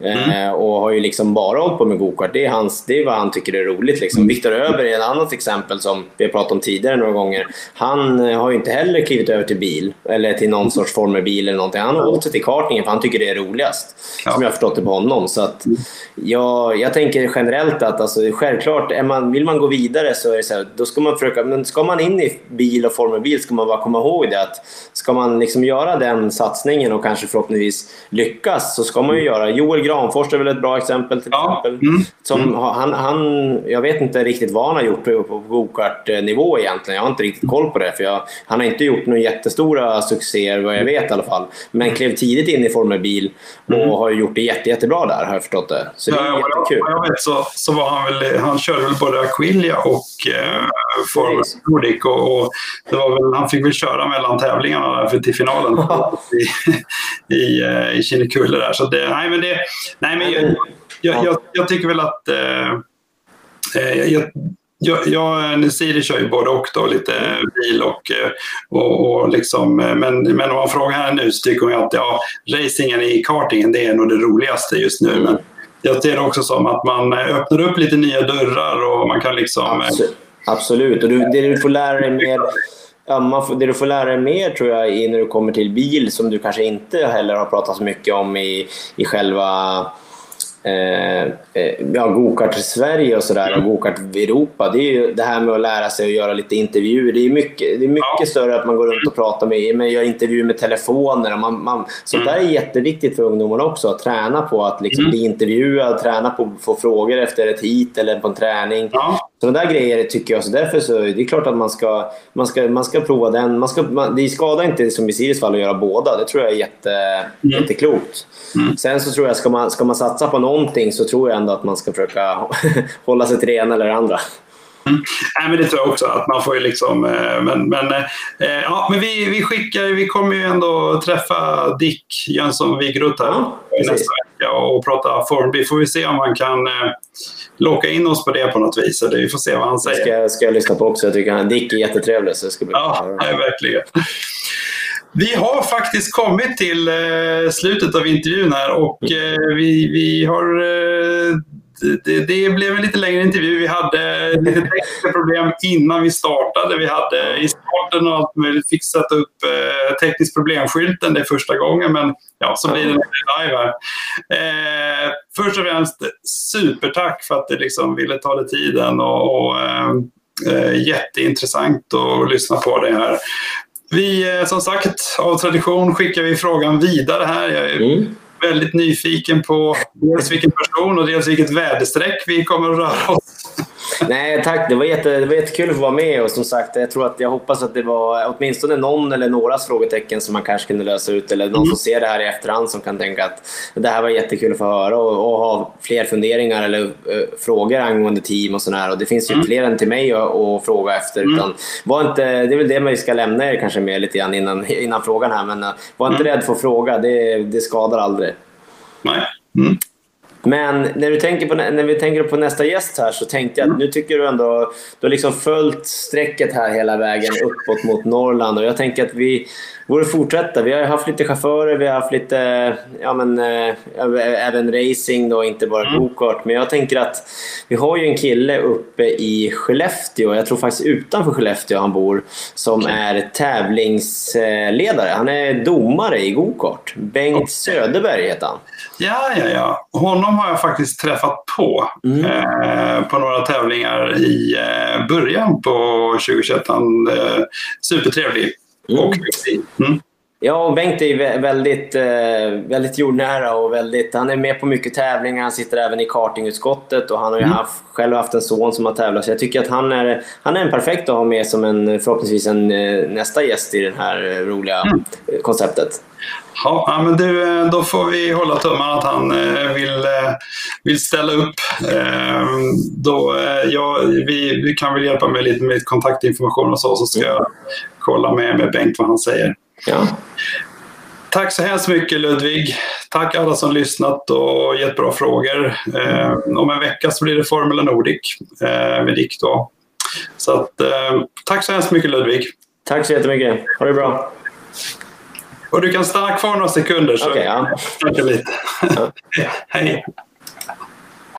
Mm. Eh, och har ju liksom bara hållit på med gokart. Det är, hans, det vad han tycker är roligt. Liksom. Mm. Viktor Öber är ett annat exempel som vi har pratat om tidigare några gånger. Han eh, har ju inte heller klivit över till bil eller till någon sorts formelbil eller någonting. Han har hållit sig till kartningen för han tycker det är roligast. Ja. Som jag har förstått det på honom. Så att, jag, jag tänker generellt att alltså, självklart, är man, vill man gå vidare så är det så här, då ska man försöka, men ska man in i bil och formelbil ska man bara komma ihåg det att ska man liksom göra den satsningen och kanske förhoppningsvis lyckas så ska man ju göra, Joel Granfors är väl ett bra exempel till ja. exempel. Mm. Som, mm. Han, han, jag vet inte riktigt vad han har gjort på, gokartnivå egentligen. Jag har inte riktigt koll på det. För jag, han har inte gjort några jättestora succéer vad jag vet i alla fall. Men klev tidigt in i Formel Bil och mm. har gjort det jätte, jättebra där har jag förstått det. Så det är ja, jättekul. Jag vet så, så var han väl, han körde väl både Aquilia och eh, Formel Nordic. Och, och, det var väl, han fick väl köra mellan tävlingarna för till finalen <laughs> i, i, eh, i Kinnekulle där. Så det, nej, men det, Nej, men jag, jag, jag, jag tycker väl att... Eh Eh, jag, jag, jag, Nesiri kör ju både och, då, lite bil och, eh, och, och liksom, eh, men, men om man frågar henne nu så tycker hon att ja, racingen i kartingen det är nog det roligaste just nu. Men jag ser det också som att man öppnar upp lite nya dörrar och man kan liksom... Absolut, Absolut. och du, det du får lära dig mer Ja, man får, det du får lära dig mer tror jag är när du kommer till bil som du kanske inte heller har pratat så mycket om i, i själva eh, eh ja, gokart i Sverige och sådär och gokart i Europa. Det är ju det här med att lära sig att göra lite intervjuer. Det är mycket, det är mycket ja. större att man går runt och pratar med, med gör intervjuer med telefoner. Man, man, sånt mm. där är jätteviktigt för ungdomarna också. Att träna på att liksom mm. bli intervjuad, träna på att få frågor efter ett hit eller på en träning. Ja. Sådana där grejer tycker jag. Så därför så det är klart att man ska, man ska, man ska prova den. Man ska, man, det skadar inte som i Sirius fall att göra båda. Det tror jag är jätte, mm. jätteklokt. Mm. Sen så tror jag, ska man, ska man satsa på någonting så tror jag ändå att man ska försöka <laughs> hålla sig till det ena eller det andra. Mm. Nej, men det tror jag också. att man får ju liksom, eh, men, men, eh, ja, men vi, vi skickar, vi kommer ju ändå träffa Dick Jönsson Wigroth här ja, nästa vecka och prata form. Vi får vi se om man kan eh, locka in oss på det på något vis. Vi får se vad han säger. Det ska, ska jag lyssna på också. Jag tycker han, Dick är jättetrevlig. Så det ska bli ja, nej, verkligen. Vi har faktiskt kommit till eh, slutet av intervjun här och eh, vi, vi har det, det, blev en lite längre intervju. Vi hade lite tekniska problem innan vi startade. Vi hade i starten och allt möjligt fixat upp eh, teknisk problemskylten. Det är första gången, men ja, så blir det live här. Eh, först och främst supertack för att du liksom ville ta dig tiden och, och eh, eh jätteintressant att lyssna på det här. Vi, eh, som sagt, av tradition skickar vi frågan vidare här. Jag mm väldigt nyfiken på dels vilken person och dels vilket väderstreck vi kommer att röra oss. Nej, tack. Det var, jätte, det var jättekul att få vara med och som sagt, jag tror att jag hoppas att det var åtminstone någon eller några frågetecken som man kanske kunde lösa ut eller någon mm. som ser det här i efterhand som kan tänka att det här var jättekul att få höra och, och ha fler funderingar eller uh, frågor angående team och sådär. Och det finns ju mm. fler än till mig att, fråga efter. Mm. Utan var inte, det är väl det vi ska lämna er kanske med lite grann innan, innan frågan här. Men uh, var inte mm. rädd för att fråga. Det, det skadar aldrig. Nej. Mm. Men när, du tänker på, när vi tänker på nästa gäst här så tänkte jag att nu tycker du ändå du har liksom följt strecket här hela vägen uppåt mot Norrland och jag tänker att vi borde fortsätta. Vi har haft lite chaufförer, vi har haft lite, ja men äh, även racing då, inte bara mm. gokart. Men jag tänker att vi har ju en kille uppe i Skellefteå, jag tror faktiskt utanför Skellefteå han bor, som okay. är tävlingsledare. Han är domare i gokart. Bengt okay. Söderberg heter han. Ja, ja, ja. Honom har jag faktiskt träffat på mm. eh, på några tävlingar i eh, början på 2021. Han eh, supertrevlig. Och mm. Ja, och Bengt är väldigt, eh, väldigt jordnära och väldigt, han är med på mycket tävlingar. Han sitter även i kartingutskottet och han har ju mm. haft, själv haft en son som har tävlat. Så jag tycker att han är, han är en perfekt att ha med som en, förhoppningsvis en, eh, nästa gäst i det här roliga mm. konceptet. Ja, men du, eh, då får vi hålla tummarna att han eh, vill, eh, vill ställa upp. Då, ja, vi, vi kan väl hjälpa med lite med kontaktinformation och så, så ska jag kolla med, med Bengt vad han säger. Ja. Tack så hemskt mycket Ludvig. Tack alla som lyssnat och gett bra frågor. om en vecka så blir det Formula Nordic med Dick då. Så att, tack så hemskt mycket Ludvig. Tack så jättemycket. Ha det bra. Och du kan stanna kvar några sekunder så okay, ja. lite. <laughs> Hej.